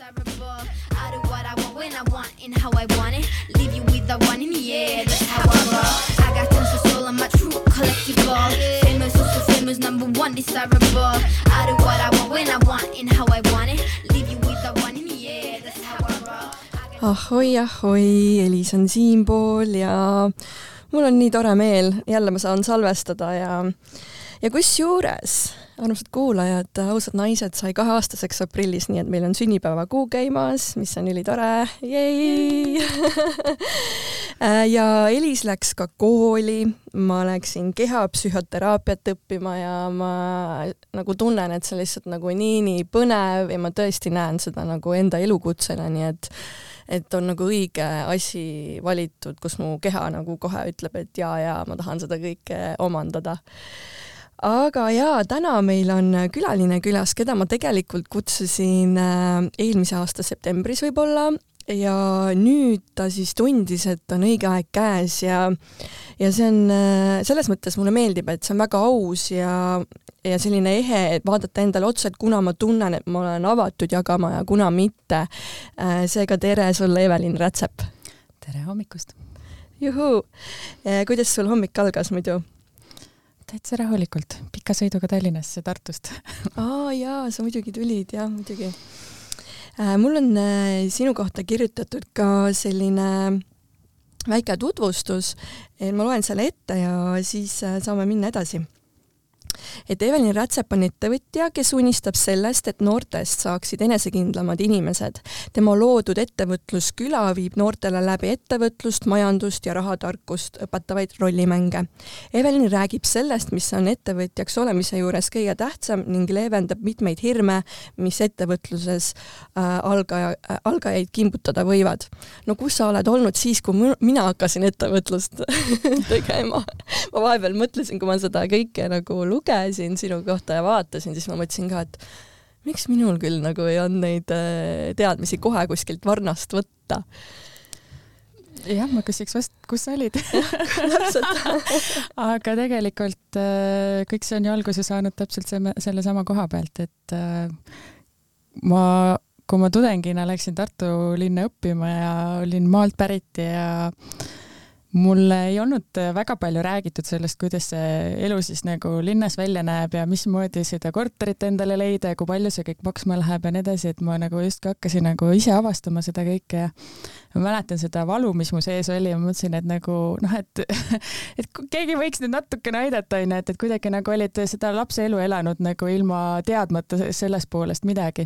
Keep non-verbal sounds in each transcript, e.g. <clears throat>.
I do what I want when I want and how I want it. Leave you with the one in the air, that's how I roll. I got tons of soul, I'm a true collectible. Famous, also famous, number one desirable. I do what I want when I want and how I want it. Leave you with the one in the air, that's how I roll. ahoi, ahoi, Elis on siinpool ja mul on nii tore meel, jälle ma saan salvestada ja ja kusjuures, armsad kuulajad, ausad naised sai kaheaastaseks aprillis, nii et meil on sünnipäevakuu käimas, mis on ülitore, jei! <laughs> Ja Elis läks ka kooli, ma läksin kehapsühhoteraapiat õppima ja ma nagu tunnen, et see on lihtsalt nagu nii, nii põnev ja ma tõesti näen seda nagu enda elukutsena, nii et et on nagu õige asi valitud, kus mu keha nagu kohe ütleb, et jaa, jaa, ma tahan seda kõike omandada. Aga jaa, täna meil on külaline külas, keda ma tegelikult kutsusin äh, eelmise aasta septembris võib-olla ja nüüd ta siis tundis, et on õige aeg käes ja ja see on, äh, selles mõttes mulle meeldib, et see on väga aus ja ja selline ehe, et vaadata endale otsa, et kuna ma tunnen, et ma olen avatud jagama ja kuna mitte. Äh, seega tere sulle, Evelin Rätsep! tere hommikust! juhuu! kuidas sul hommik algas muidu? Täitsa rahulikult, pika sõiduga Tallinnasse Tartust. <laughs> Aa jaa, sa muidugi tulid, jah, muidugi. mul on äh, sinu kohta kirjutatud ka selline väike tutvustus, ma loen selle ette ja siis äh, saame minna edasi et Evelin Rätsep on ettevõtja, kes unistab sellest, et noortest saaksid enesekindlamad inimesed. tema loodud ettevõtlusküla viib noortele läbi ettevõtlust, majandust ja rahatarkust õpetavaid rollimänge. Evelin räägib sellest, mis on ettevõtjaks olemise juures kõige tähtsam ning leevendab mitmeid hirme, mis ettevõtluses äh, algaja äh,, algajaid kimbutada võivad. no kus sa oled olnud siis, kui mina hakkasin ettevõtlust <laughs> tegema? ma vahepeal mõtlesin, kui ma seda kõike nagu lugesin, lugesin sinu kohta ja vaatasin, siis ma mõtlesin ka, et miks minul küll nagu ei olnud neid äh, teadmisi kohe kuskilt varnast võtta. jah, ma küsiks vast, kus sa olid <laughs> <laughs> aga tegelikult äh, kõik see on ju alguse saanud täpselt selle, sellesama koha pealt, et äh, ma, kui ma tudengina läksin Tartu linna õppima ja olin maalt pärit ja mul ei olnud äh, väga palju räägitud sellest, kuidas see elu siis nagu linnas välja näeb ja mismoodi seda korterit endale leida ja kui palju see kõik maksma läheb ja nii edasi, et ma nagu justkui hakkasin nagu ise avastama seda kõike ja ma mäletan seda valu, mis mu sees oli ja ma mõtlesin, et nagu noh, et <laughs> et keegi võiks nüüd natukene aidata, onju, et, et kuidagi nagu olid seda lapse elu elanud nagu ilma teadmata sellest poolest midagi.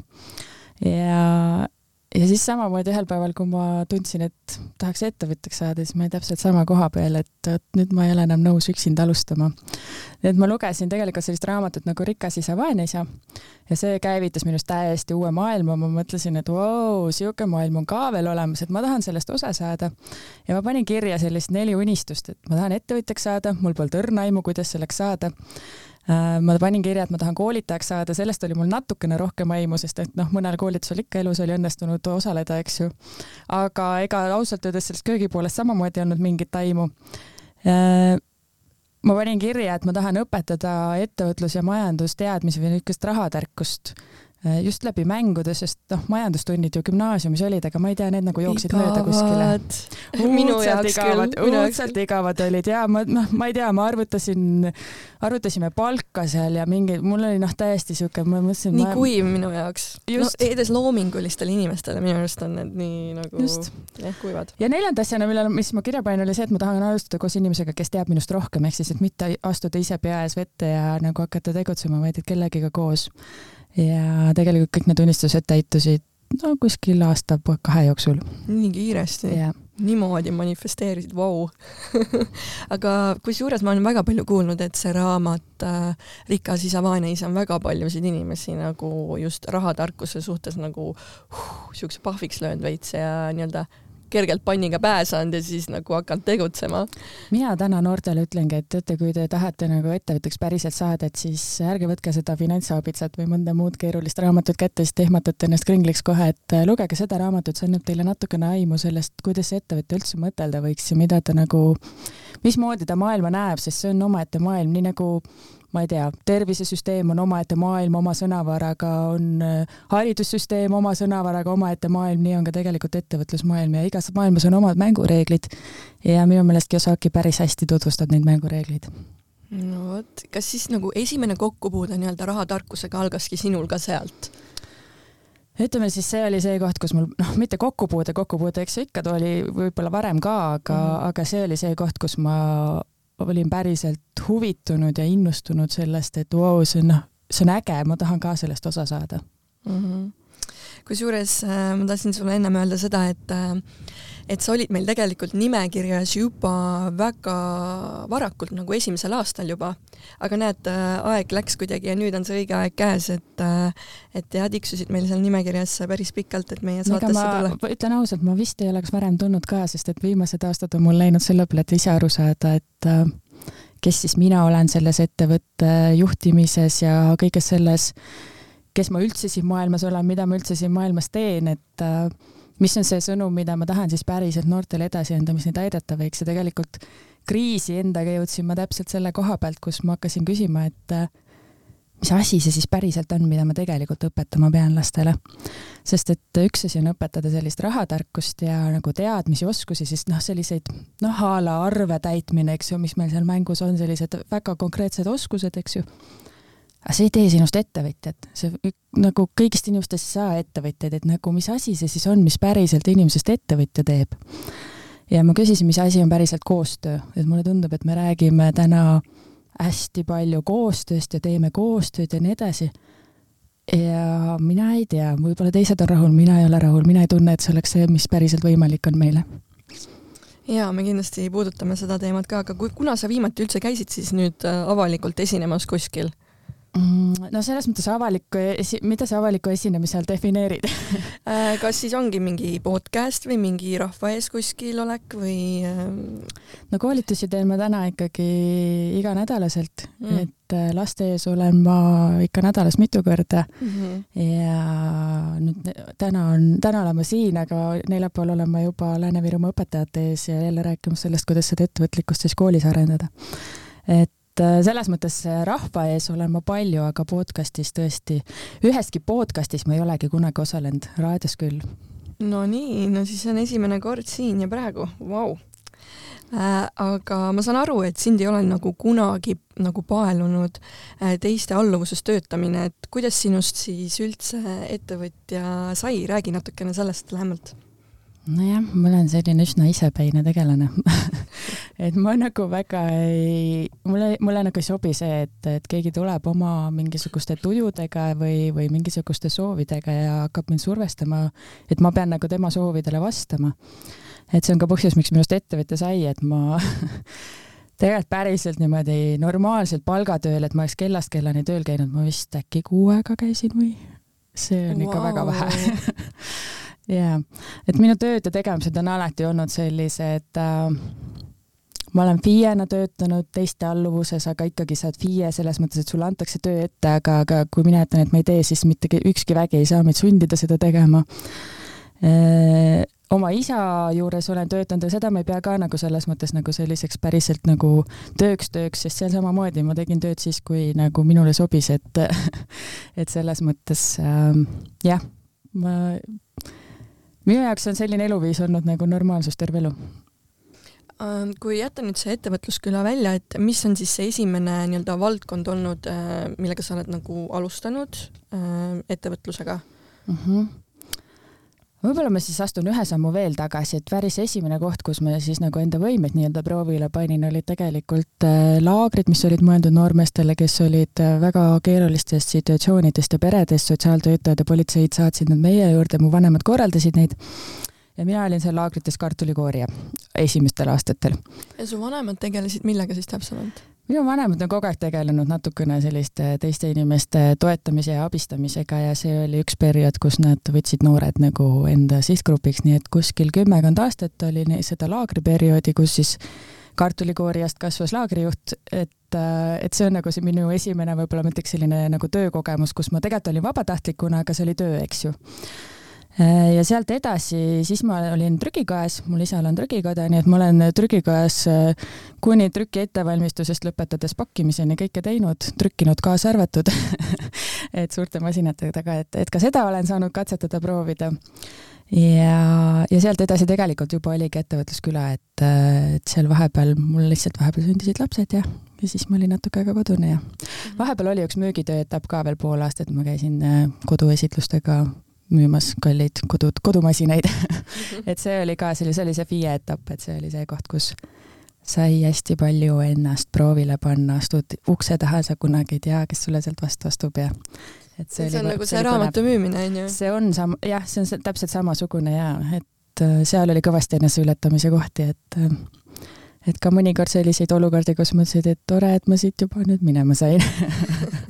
ja ja siis samamoodi ühel päeval, kui ma tundsin, et tahaks ettevõtjaks saada, siis ma olin täpselt sama koha peal, et nüüd ma ei ole enam nõus üksinda alustama. et ma lugesin tegelikult sellist raamatut nagu Rikas isa, vaene isa ja see käivitas minust täiesti uue maailma, ma mõtlesin, et vau, sihuke maailm on ka veel olemas, et ma tahan sellest osa saada. ja ma panin kirja sellist neli unistust, et ma tahan ettevõtjaks saada, mul polnud õrna aimu, kuidas selleks saada ma panin kirja, et ma tahan koolitajaks saada, sellest oli mul natukene rohkem aimu, sest et noh, mõnel koolitusel ikka elus oli õnnestunud osaleda, eks ju. aga ega ausalt öeldes sellest köögipoolest samamoodi ei olnud mingit aimu. Äh, ma panin kirja, et ma tahan õpetada ettevõtlus- ja majandusteadmisi või niisugust rahatarkust Äh, just läbi mängude, sest noh, majandustunnid ju gümnaasiumis olid, aga ma ei tea, need nagu jooksid mööda kuskile. <laughs> minu jaoks küll. õudselt igavad olid ja ma, noh, ma ei tea, ma arvutasin, arvutasime palka seal ja mingi, mul oli noh, täiesti siuke, ma mõtlesin. nii ma... kuiv minu jaoks. no edes loomingulistele inimestele minu arust on need nii nagu just. jah, kuivad. ja neljanda asjana, millele, mis ma kirja panin, oli see, et ma tahan alustada koos inimesega, kes teab minust rohkem, ehk siis, et mitte astuda ise pea ees vette ja nagu hakata tegutsema, vaid et kellegiga koos ja tegelikult kõik need unistused täitusid no kuskil aasta-kahe jooksul. nii kiiresti yeah.? niimoodi manifesteerisid, vau <laughs> aga kusjuures ma olen väga palju kuulnud, et see raamat äh, Rikas isa, vaene isa on väga paljusid inimesi nagu just rahatarkuse suhtes nagu siukse pahviks löönud veits ja nii-öelda kergelt panniga pähe saanud ja siis nagu hakanud tegutsema. mina täna noortele ütlengi, et teate, kui te tahate nagu ettevõtjaks päriselt saada, et siis ärge võtke seda finantsabitsat või mõnda muud keerulist raamatut kätte, siis te ehmatate ennast kringliks kohe, et lugege seda raamatut, see annab teile natukene aimu sellest, kuidas see ettevõtja üldse mõtelda võiks ja mida ta nagu, mismoodi ta maailma näeb, sest see on omaette maailm, nii nagu ma ei tea, tervisesüsteem on omaette maailm oma sõnavaraga, on äh, haridussüsteem oma sõnavaraga omaette maailm, nii on ka tegelikult ettevõtlusmaailm ja igas maailmas on omad mängureeglid. ja minu meelest Kiyosaki päris hästi tutvustab neid mängureegleid. no vot, kas siis nagu esimene kokkupuude nii-öelda rahatarkusega algaski sinul ka sealt? ütleme siis, see oli see koht, kus mul noh, mitte kokkupuude, kokkupuude, eks see ikka oli võib-olla varem ka, aga mm, -hmm. aga see oli see koht, kus ma olin päriselt huvitunud ja innustunud sellest, et vau wow,, see on noh, see on äge, ma tahan ka sellest osa saada mm. -hmm. Kusjuures äh, ma tahtsin sulle ennem öelda seda, et äh, et sa olid meil tegelikult nimekirjas juba väga varakult, nagu esimesel aastal juba. aga näed, äh, aeg läks kuidagi ja nüüd on see õige aeg käes, et et jah, tiksusid meil seal nimekirjas päris pikalt, et meie saatesse tulla. ütlen ausalt, ma vist ei oleks varem tulnud ka, sest et viimased aastad on mul läinud selle peale, et ise aru saada, et kes siis mina olen selles ettevõtte juhtimises ja kõiges selles, kes ma üldse siin maailmas olen, mida ma üldse siin maailmas teen, et äh, mis on see sõnum, mida ma tahan siis päriselt noortele edasi anda, mis neid aidata võiks ja tegelikult kriisi endaga jõudsin ma täpselt selle koha pealt, kus ma hakkasin küsima, et äh, mis asi see siis päriselt on, mida ma tegelikult õpetama pean lastele. sest et üks asi on õpetada sellist rahatarkust ja nagu teadmisi, oskusi, siis noh, selliseid noh, a la arve täitmine, eks ju, mis meil seal mängus on, sellised väga konkreetsed oskused, eks ju aga see ei tee sinust ettevõtjat, see nagu kõigist inimestest ei saa ettevõtjaid, et nagu mis asi see siis on, mis päriselt inimesest ettevõtja teeb. ja ma küsisin, mis asi on päriselt koostöö, et mulle tundub, et me räägime täna hästi palju koostööst ja teeme koostööd ja nii edasi. ja mina ei tea, võib-olla teised on rahul, mina ei ole rahul, mina ei tunne, et see oleks see, mis päriselt võimalik on meile jaa, me kindlasti puudutame seda teemat ka, aga kui, kuna sa viimati üldse käisid siis nüüd äh, avalikult esinemas kuskil? Mm, no selles mõttes avaliku, mida sa avaliku esinemise all defineerid <laughs> äh, kas siis ongi mingi podcast või mingi rahva ees kuskil olek või? Ähm, no koolitusi teen ma täna ikkagi iganädalaselt mm., et äh, laste ees olen ma ikka nädalas mitu korda mm. -hmm. ja nüüd täna on, täna olen ma siin, aga neljapäeval olen ma juba Lääne-Virumaa õpetajate ees ja jälle rääkimas sellest, kuidas seda ettevõtlikkust siis koolis arendada. et et äh, selles mõttes äh, rahva ees olen ma palju, aga podcastis tõesti, üheski podcastis ma ei olegi kunagi osalenud, raadios küll. no nii, no siis on esimene kord siin ja praegu, vau. Äh, aga ma saan aru, et sind ei ole nagu kunagi nagu paelunud teiste alluvuses töötamine, et kuidas sinust siis üldse ettevõtja sai, räägi natukene sellest lähemalt nojah, ma olen selline üsna isepäine tegelane <laughs> et ma nagu väga ei, mulle, mulle nagu ei sobi see, et, et keegi tuleb oma mingisuguste tujudega või, või mingisuguste soovidega ja hakkab mind survestama, et ma pean nagu tema soovidele vastama. et see on ka põhjus, miks minust ettevõtja sai, et ma <laughs> tegelikult päriselt niimoodi normaalselt palgatööl, et ma oleks kellast kellani tööl käinud, ma vist äkki kuu aega käisin või? see on wow. ikka väga vähe <laughs> jaa, et minu tööd ja tegemised on alati olnud sellised äh, ma olen FIE-na töötanud teiste alluvuses, aga ikkagi sa oled FIE selles mõttes, et sulle antakse töö ette, aga, aga kui mina ütlen, et ma ei tee, siis mitte ükski vägi ei saa meid sundida seda tegema. E oma isa juures olen töötanud ja seda ma ei pea ka nagu selles mõttes nagu selliseks päriselt nagu tööks tööks, sest seal samamoodi ma tegin tööd siis, kui nagu minule sobis, et <laughs> et selles mõttes äh, jah, ma minu jaoks on selline eluviis olnud nagu normaalsus terve elu. Ähm, kui jätta nüüd see ettevõtlusküla välja, et mis on siis see esimene nii-öelda valdkond olnud, äh, millega sa oled nagu alustanud äh, ettevõtlusega mm? -hmm võib-olla ma siis astun ühe sammu veel tagasi, et päris esimene koht, kus ma siis nagu enda võimeid nii-öelda proovile panin, olid tegelikult äh, laagrid, mis olid mõeldud noormeestele, kes olid äh, väga keerulistest situatsioonidest ja peredest, sotsiaaltöötajad ja politseid saatsid nad meie juurde, mu vanemad korraldasid neid ja mina olin seal laagrites kartulikoorija esimestel aastatel. ja su vanemad tegelesid millega siis täpsemalt? Minu vanemad on kogu aeg tegelenud natukene selliste teiste inimeste toetamise ja abistamisega ja see oli üks periood, kus nad võtsid noored nagu enda sihtgrupiks, nii et kuskil kümmekond aastat oli seda laagriperioodi, kus siis kartulikoorijast kasvas laagrijuht, et, et see on nagu see minu esimene võib-olla ma ütleks selline nagu töökogemus, kus ma tegelikult olin vabatahtlikuna, aga see oli töö, eks ju ja sealt edasi, siis ma olin trükikojas, mul isal on trükikoda, nii et ma olen trükikojas äh, kuni trüki ettevalmistusest lõpetades pakkimiseni kõike teinud, trükkinud kaasa arvatud <laughs> et suurte masinate taga, et, et ka seda olen saanud katsetada, proovida. ja, ja sealt edasi tegelikult juba oligi ettevõtlusküla, et, äh, et seal vahepeal mul lihtsalt vahepeal sündisid lapsed ja, ja siis ma olin natuke aega kodune ja mhm. vahepeal oli üks müügitöö etapp ka veel pool aastat, ma käisin koduesitlustega müümas kalleid kodud, kodumasinaid. <laughs> Et see oli ka, see oli, see oli see FIE etapp, et see oli see koht, kus sai hästi palju ennast proovile panna, astud ukse taha, sa kunagi ei tea, kes sulle sealt vastu astub ja et see, see oli, on nagu see, see raamatu müümine, on ju? see on sam-, jah, see on see, täpselt samasugune ja et äh, seal oli kõvasti eneseületamise kohti, et äh, et ka mõnikord selliseid olukordi, kus mõtlesid, et tore, et ma siit juba nüüd minema sain <laughs>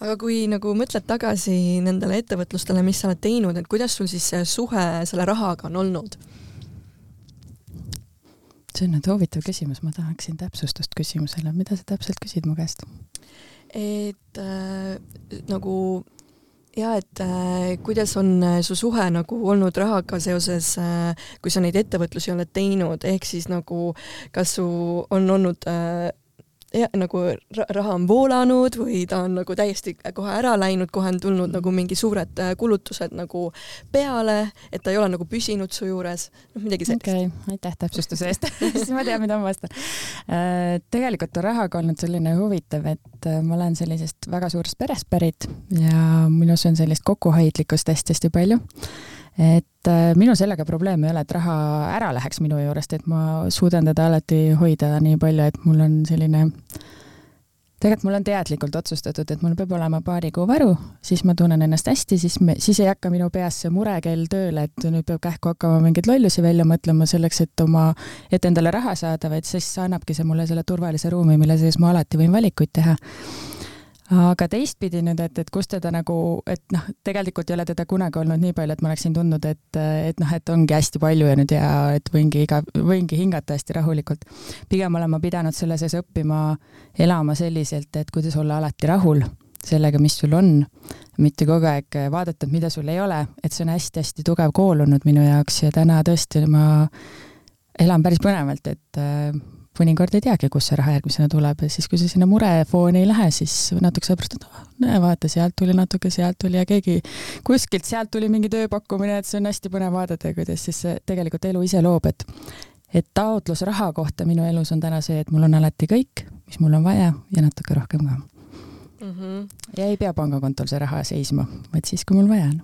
aga kui nagu mõtled tagasi nendele ettevõtlustele, mis sa oled teinud, et kuidas sul siis see suhe selle rahaga on olnud? see on nüüd huvitav küsimus, ma tahaksin täpsustust küsimusele, mida sa täpselt küsid mu käest? et äh, nagu ja et äh, kuidas on äh, su suhe nagu olnud rahaga seoses äh,, kui sa neid ettevõtlusi oled teinud, ehk siis nagu kas su on olnud äh, ja, nagu raha on voolanud või ta on nagu täiesti kohe ära läinud, kohe on tulnud nagu mingi suured äh, kulutused nagu peale, et ta ei ole nagu püsinud su juures, noh midagi sellist. okei okay,, aitäh täpsustuse eest <laughs> siis ma tean, mida ma vastan. Äh, tegelikult on rahaga olnud selline huvitav, et äh, ma olen sellisest väga suurest perest pärit ja minus on sellist kokkuhoidlikkust hästi-hästi palju et äh, minul sellega probleem ei ole, et raha ära läheks minu juurest, et ma suudan teda alati hoida nii palju, et mul on selline tegelikult mul on teadlikult otsustatud, et mul peab olema paari kuu varu, siis ma tunnen ennast hästi, siis me, siis ei hakka minu peas see murekell tööle, et nüüd peab kähku hakkama mingeid lollusi välja mõtlema selleks, et oma, et endale raha saada, vaid siis annabki see mulle selle turvalise ruumi, mille sees ma alati võin valikuid teha aga teistpidi nüüd, et, et kus teda nagu, et noh, tegelikult ei ole teda kunagi olnud nii palju, et ma oleksin tundnud, et, et noh, et ongi hästi palju ja nüüd ja et võingi iga, võingi hingata hästi rahulikult. pigem olen ma pidanud selle sees õppima elama selliselt, et kuidas olla alati rahul sellega, mis sul on, mitte kogu aeg vaadata, et mida sul ei ole, et see on hästi-hästi tugev kool olnud minu jaoks ja täna tõesti ma elan päris põnevalt, et mõnikord ei teagi, kust see raha järgmisena tuleb ja siis, kui sa sinna murefooni ei lähe, siis natuke sellepärast, et oh, näe, vaata, sealt tuli natuke, sealt tuli ja keegi kuskilt sealt tuli mingi tööpakkumine, et see on hästi põnev vaadata, kuidas siis see tegelikult elu ise loob, et et taotlus raha kohta minu elus on täna see, et mul on alati kõik, mis mul on vaja ja natuke rohkem ka mm. -hmm. ja ei pea pangakontol see raha seisma, vaid siis, kui mul vaja on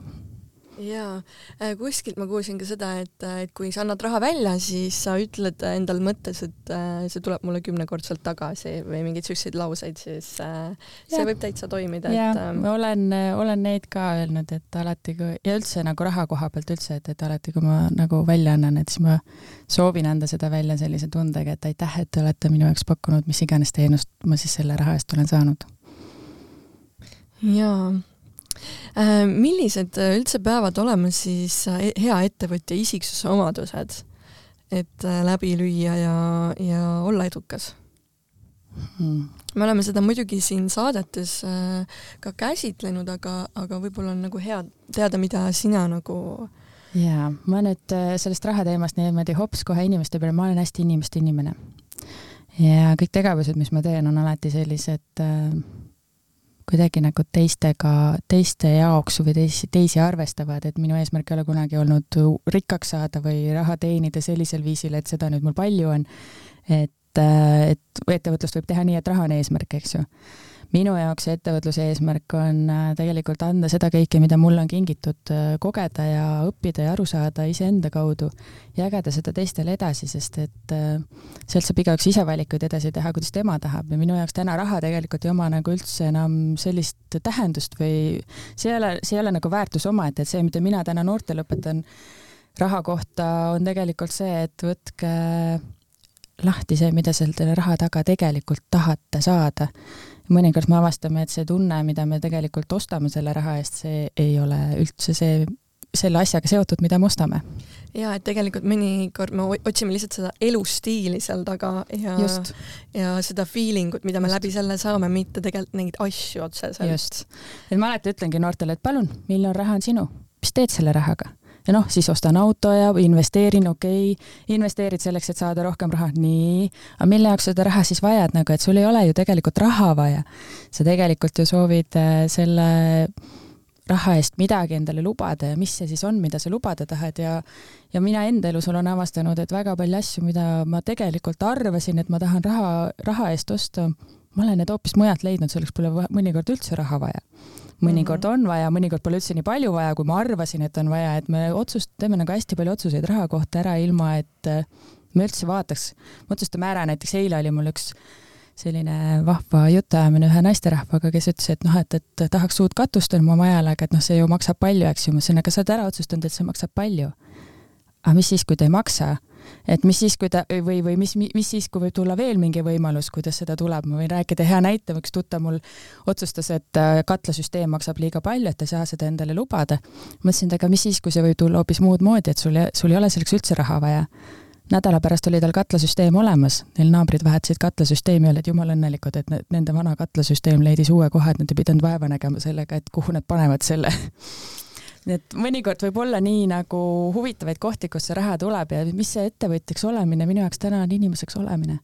jaa, äh, kuskilt ma kuulsin ka seda, et, äh, et kui sa annad raha välja, siis sa ütled endal mõttes, et äh, see tuleb mulle kümnekordselt tagasi või mingeid siukseid lauseid, siis see ja. võib täitsa toimida. jaa et..., ma olen, olen neid ka öelnud, et alati kui ja üldse nagu raha koha pealt üldse, et, et alati, kui ma nagu välja annan, et siis ma soovin anda seda välja sellise tundega, et aitäh, et te olete minu jaoks pakkunud mis iganes teenust ma siis selle raha eest olen saanud. jaa millised äh, üldse peavad olema siis äh, hea ettevõtja isiksuse omadused, et läbi lüüa ja, ja olla edukas hmm.? me oleme seda muidugi siin saadetes ka käsitlenud, aga, aga võib-olla on nagu hea teada, mida sina nagu jaa, ma nüüd sellest rahateemast niimoodi hops kohe inimeste peale, ma olen hästi inimeste inimene. ja kõik tegevused, mis ma teen, on alati sellised äh, kuidagi nagu teistega, teiste jaoks või teisi, teisi arvestavad, et minu eesmärk ei ole kunagi olnud rikkaks saada või raha teenida sellisel viisil, et seda nüüd mul palju on. et, et ettevõtlust võib teha nii, et raha on eesmärk, eks ju minu jaoks ettevõtluse eesmärk on äh, tegelikult anda seda kõike, mida mulle on kingitud, äh, kogeda ja õppida ja aru saada iseenda kaudu, jagada seda teistele edasi, sest et äh, sealt saab igaüks ise valikuid edasi teha, kuidas tema tahab. Ja minu jaoks täna raha tegelikult ei oma nagu üldse enam sellist tähendust või see ei ole, see ei ole nagu väärtus omaette, et see, mida mina täna noortele õpetan raha kohta, on tegelikult see, et võtke lahti see, mida selle raha taga tegelikult tahate saada mõnikord me avastame, et see tunne, mida me tegelikult ostame selle raha eest, see ei ole üldse see, selle asjaga seotud, mida me ostame. ja et tegelikult mõnikord me otsime lihtsalt seda elustiili seal taga ja, ja seda feeling ut, mida me Just. läbi selle saame, mitte tegelikult neid asju otseselt. just, et ma alati ütlengi noortele, et palun, miljon raha on sinu mis teed selle rahaga? Ja noh, siis ostan auto ja investeerin, okei. Okay,, investeerid selleks, et saada rohkem raha, nii, aga mille jaoks seda raha siis vajad, nagu et sul ei ole ju tegelikult raha vaja. sa tegelikult ju soovid äh, selle raha eest midagi endale lubada ja mis see siis on, mida sa lubada tahad. Ja ja mina enda elus olen avastanud, et väga palju asju, mida ma tegelikult arvasin, et ma tahan raha, raha eest osta, ma olen need hoopis mujalt leidnud, selleks pole mõnikord üldse raha vaja mõnikord mm -hmm. on vaja, mõnikord pole üldse nii palju vaja, kui ma arvasin, et on vaja, et me otsust-, teeme nagu hästi palju otsuseid raha kohta ära, ilma et äh, me üldse vaataks, me otsustame ära, näiteks eile oli mul üks selline vahva jutuajamine ühe naisterahvaga, kes ütles, et noh, et, et tahaks uut katust oma majale, aga et noh, see ju maksab palju, eks ju, ma ütlesin, aga sa oled ära otsustanud, et see maksab palju. aga mis siis, kui ta ei maksa? Et mis siis, kui ta või, või mis, mis siis, kui võib tulla veel mingi võimalus, kuidas seda tuleb, ma võin rääkida hea näite, üks tuttav mul otsustas, et äh, katlasüsteem maksab liiga palju, et ei saa seda endale lubada. mõtlesin, et aga mis siis, kui see võib tulla hoopis muud moodi, et sul, sul ei ole selleks üldse raha vaja. Nädala pärast oli tal katlasüsteem olemas, neil naabrid vahetasid katlasüsteemi, olid jumala õnnelikud, et nende vana katlasüsteem leidis uue koha, et nad ei pidanud vaeva nägema sellega, et kuhu nad panevad selle <laughs> nii et mõnikord võib olla nii nagu huvitavaid kohti, kust see raha tuleb ja mis see ettevõtjaks olemine minu jaoks täna on inimeseks olemine.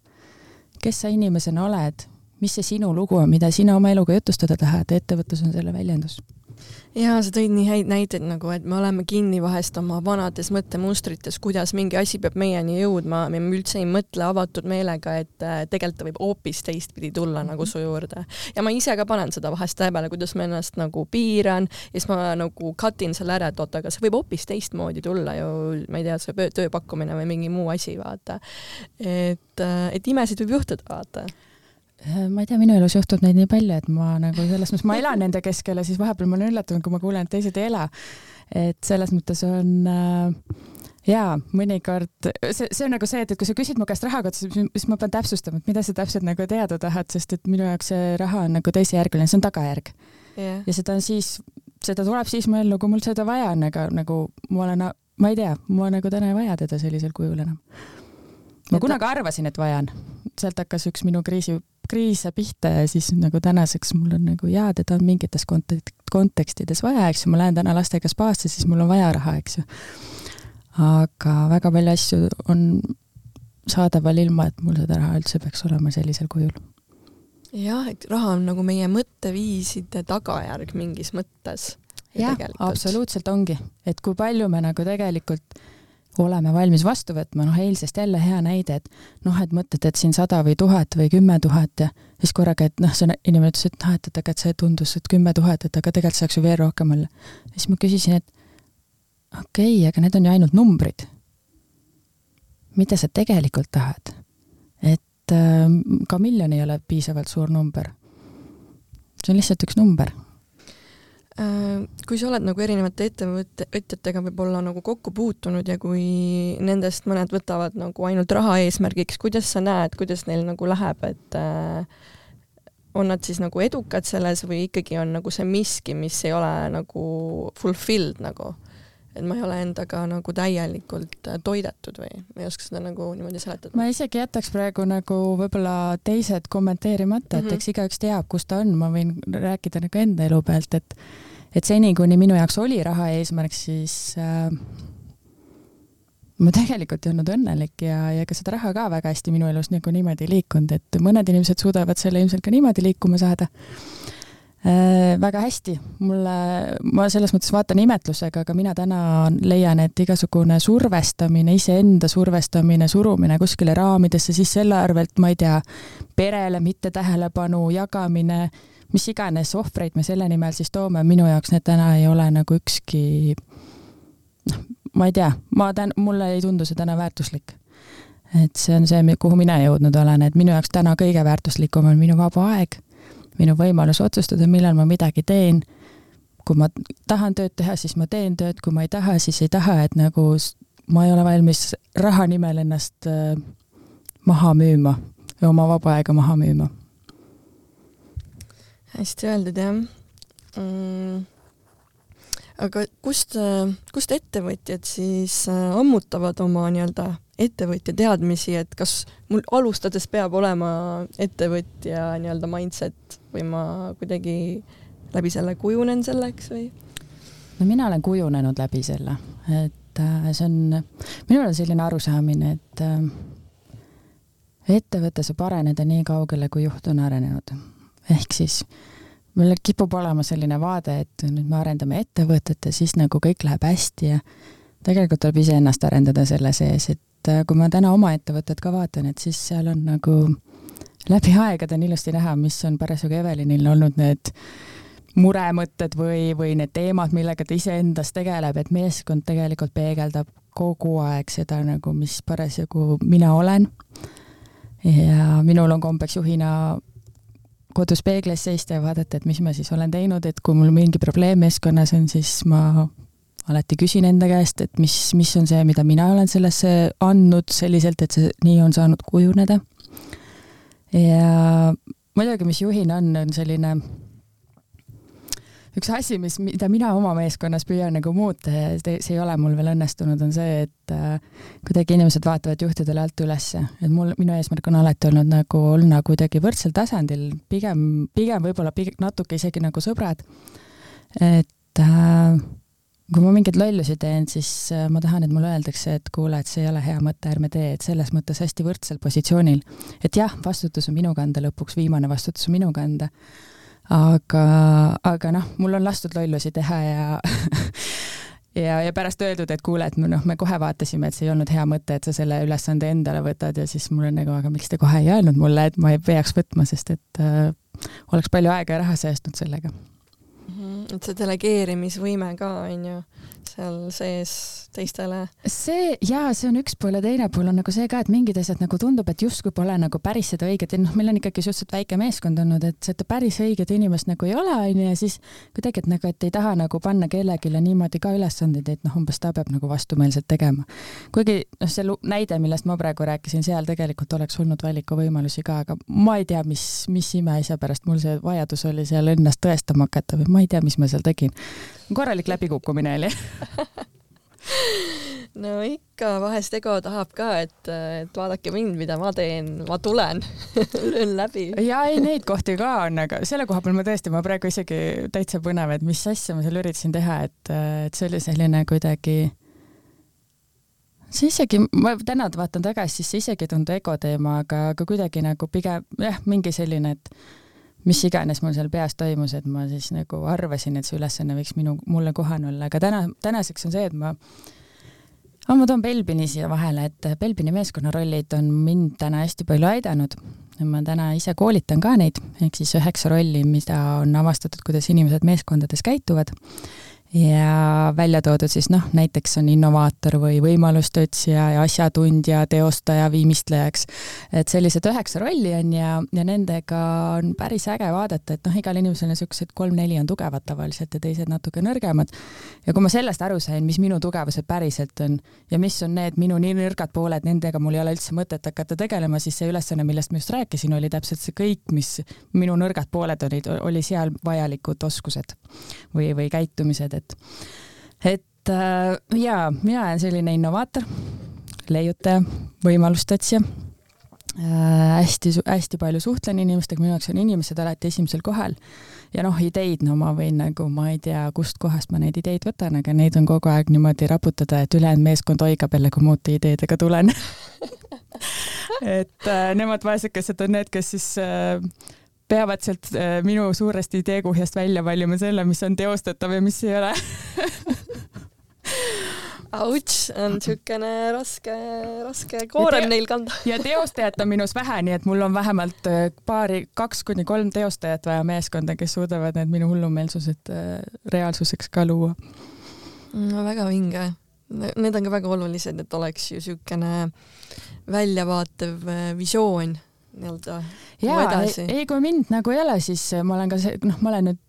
kes sa inimesena oled, mis see sinu lugu on, mida sina oma eluga jutustada tahad, ettevõtlus on selle väljendus jaa, sa tõid nii häid näiteid nagu, et me oleme kinni vahest oma vanades mõttemustrites, kuidas mingi asi peab meieni jõudma, me üldse ei mõtle avatud meelega, et äh, tegelikult ta võib hoopis teistpidi tulla -hmm. nagu su juurde. ja ma ise ka panen seda vahest tähele, kuidas ma ennast nagu piiran ja siis ma nagu cut in selle ära, et oot, aga see võib hoopis teistmoodi tulla ju, ma ei tea, see tööpakkumine või mingi muu asi, vaata. et, äh, et imesid võib juhtuda, vaata ma ei tea, minu elus juhtub neid nii palju, et ma nagu selles mõttes, ma elan nende keskel ja siis vahepeal ma olen üllatunud, kui ma kuulen, et teised ei ela. et selles mõttes on äh, jaa, mõnikord, see, see on nagu see, et, et kui sa küsid mu käest raha kohta, siis ma pean täpsustama, et mida sa täpselt nagu teada tahad, sest et minu jaoks see raha on nagu teisejärguline, see on tagajärg yeah.. ja seda on siis, seda tuleb siis mu ellu, kui mul seda vaja on, aga nagu ma olen, ma ei tea, ma nagu täna ei vaja teda sellisel kujul enam. ma kunagi arvasin, et vajan, sealt hakkas üks minu kriisi kriise pihta ja siis nagu tänaseks mul on nagu jaa, teda on mingites kont-, kontekstides vaja, eks ju, ma lähen täna lastega spaasse, siis mul on vaja raha, eks ju. aga väga palju asju on saadaval ilma, et mul seda raha üldse peaks olema sellisel kujul. jah, et raha on nagu meie mõtteviiside tagajärg mingis mõttes. jah, absoluutselt ongi, et kui palju me nagu tegelikult oleme valmis vastu võtma, noh eilsest jälle hea näide, et noh, et mõtled, et siin sada või tuhat või kümme tuhat ja siis korraga, et noh, see inimene ütles, et noh, et, et aga et see tundus, et kümme tuhat, et aga tegelikult saaks ju veel rohkem olla. siis ma küsisin, et okei okay,, aga need on ju ainult numbrid. mida sa tegelikult tahad? et äh, ka miljon ei ole piisavalt suur number. see on lihtsalt üks number kui sa oled nagu erinevate ettevõtjatega võib-olla nagu kokku puutunud ja kui nendest mõned võtavad nagu ainult raha eesmärgiks, kuidas sa näed, kuidas neil nagu läheb, et äh, on nad siis nagu edukad selles või ikkagi on nagu see miski, mis ei ole nagu fulfilled nagu? Et ma ei ole endaga nagu täielikult äh, toidetud või ma ei oska seda nagu niimoodi seletada. ma isegi jätaks praegu nagu võib-olla teised kommenteerimata, et mm -hmm. eks igaüks teab, kus ta on, ma võin rääkida nagu enda elu pealt, et et seni, kuni minu jaoks oli raha eesmärk, siis äh, ma tegelikult ei olnud õnnelik ja, ja ega seda raha ka väga hästi minu elus nagu niimoodi ei liikunud, et mõned inimesed suudavad selle ilmselt ka niimoodi liikuma saada väga hästi, mulle, ma selles mõttes vaatan imetlusega, aga mina täna leian, et igasugune survestamine, iseenda survestamine, surumine kuskile raamidesse, siis selle arvelt, ma ei tea, perele mitte tähelepanu jagamine, mis iganes ohvreid me selle nimel siis toome, minu jaoks need täna ei ole nagu ükski noh, ma ei tea, ma tän-, mulle ei tundu see täna väärtuslik. et see on see, kuhu mina jõudnud olen, et minu jaoks täna kõige väärtuslikum on minu vaba aeg minu võimalus otsustada, millal ma midagi teen. kui ma tahan tööd teha, siis ma teen tööd, kui ma ei taha, siis ei taha, et nagu ma ei ole valmis raha nimel ennast äh, maha müüma või oma vaba aega maha müüma. hästi öeldud, jah mm aga kust, kust ettevõtjad siis äh, ammutavad oma nii-öelda ettevõtja teadmisi, et kas mul alustades peab olema ettevõtja nii-öelda mindset või ma kuidagi läbi selle kujunen selleks või? no mina olen kujunenud läbi selle, et äh, see on, minul on selline arusaamine, et äh, ettevõte saab areneda nii kaugele, kui juht on arenenud. ehk siis meil kipub olema selline vaade, et nüüd me arendame ettevõtet ja siis nagu kõik läheb hästi ja tegelikult tuleb iseennast arendada selle sees, et äh, kui ma täna oma ettevõtet ka vaatan, et siis seal on nagu läbi aegade on ilusti näha, mis on parasjagu Evelinil olnud need muremõtted või, või need teemad, millega ta iseendas tegeleb, et meeskond tegelikult peegeldab kogu aeg seda nagu, mis parasjagu mina olen. ja minul on kombeks juhina kodus peeglis seista ja vaadata, et mis ma siis olen teinud, et kui mul mingi probleem meeskonnas on, siis ma alati küsin enda käest, et mis, mis on see, mida mina olen sellesse andnud selliselt, et see nii on saanud kujuneda. Ja muidugi, mis juhina on, on selline üks asi, mis, mida mina oma meeskonnas püüan nagu muuta ja see ei ole mul veel õnnestunud, on see, et äh, kuidagi inimesed vaatavad juhtidele alt ülesse, et mul, minu eesmärk on alati olnud nagu olla kuidagi võrdsel tasandil, pigem, pigem võib-olla pigem natuke isegi nagu sõbrad. et äh, kui ma mingeid lollusi teen, siis äh, ma tahan, et mulle öeldakse, et kuule, et see ei ole hea mõte, ärme tee, et selles mõttes hästi võrdsel positsioonil. et jah, vastutus on minu kanda lõpuks, viimane vastutus on minu kanda aga, aga noh, mul on lastud lollusi teha ja <laughs> ja, ja pärast öeldud, et kuule, et noh, me kohe vaatasime, et see ei olnud hea mõte, et sa selle ülesande endale võtad ja siis mul on nagu, aga miks te kohe ei öelnud mulle, et ma ei peaks võtma, sest et äh, oleks palju aega ja raha säästnud sellega. -hmm. et see delegeerimisvõime ka on ju seal sees teistele. see jaa, see on üks pool ja teine pool on nagu see ka, et mingid asjad nagu tundub, et justkui pole nagu päris seda õiget ja noh, meil on ikkagi suhteliselt väike meeskond olnud, et seda päris õiget inimest nagu ei ole, onju, ja siis kuidagi, et nagu, et ei taha nagu panna kellelegi niimoodi ka ülesandeid, et noh, umbes ta peab nagu vastumeelselt tegema. kuigi noh, see näide, millest ma praegu rääkisin, seal tegelikult oleks olnud valikuvõimalusi ka, aga ma ei tea, mis, mis imeasja pärast mul see vajadus oli seal ennast tõestama hakata või ma ei tea, mis ma seal tegin. korralik läbikukkumine oli <laughs> no ikka, vahest ego tahab ka, et, et vaadake mind, mida ma teen, ma tulen <laughs> löön läbi. ja ei, neid kohti ka on, aga selle koha peal ma tõesti, ma praegu isegi täitsa põnev, et mis asja ma seal üritasin teha, et, et see oli selline kuidagi see isegi, ma täna vaatan tagasi, siis see isegi ei tundu ego teema, aga, aga kuidagi nagu pigem jah, mingi selline, et mis iganes mul seal peas toimus, et ma siis nagu arvasin, et see ülesanne võiks minu, mulle kohane olla, aga täna, tänaseks on see, et ma oh, ma toon Belbini siia vahele, et Belbini meeskonnarollid on mind täna hästi palju aidanud. ma täna ise koolitan ka neid, ehk siis üheksa rolli, mida on avastatud, kuidas inimesed meeskondades käituvad ja välja toodud siis noh, näiteks on innovaator või võimaluste otsija ja asjatundja, teostaja, viimistlejaks. et sellised üheksa rolli on ja, ja nendega on päris äge vaadata, et noh, igal inimesel on niisugused kolm-neli on tugevad tavaliselt ja teised natuke nõrgemad. ja kui ma sellest aru sain, mis minu tugevused päriselt on ja mis on need minu nii nõrgad pooled, nendega mul ei ole üldse mõtet hakata tegelema, siis see ülesanne, millest ma just rääkisin, oli täpselt see kõik, mis minu nõrgad pooled olid, oli seal vajalikud oskused või, või käitumised, et et äh, jaa, mina olen selline innovaator, leiutaja, võimaluste otsija äh,. hästi-hästi palju suhtlen inimestega, minu jaoks on inimesed alati esimesel kohal ja noh, ideid, no ma võin nagu, ma ei tea, kustkohast ma neid ideid võtan, aga neid on kogu aeg niimoodi raputada, et ülejäänud meeskond oigab jälle, kui ma uute ideedega tulen <laughs> et äh, nemad vaesekesed on need, kes siis äh, peavad sealt äh, minu suurest ideekuhjast välja valima selle, mis on teostatav ja mis ei ole Auts, on niisugune raske, raske koorem neil kanda. ja teostajat on minus vähe, nii et mul on vähemalt äh, paari, kaks kuni kolm teostajat vaja meeskonda, kes suudavad need minu hullumeelsused äh, reaalsuseks ka luua. no väga vinge. Need on ka väga olulised, et oleks ju niisugune väljavaatev visioon nii-öelda jaa, ei kui mind nagu ei ole, siis ma olen ka see, noh, ma olen nüüd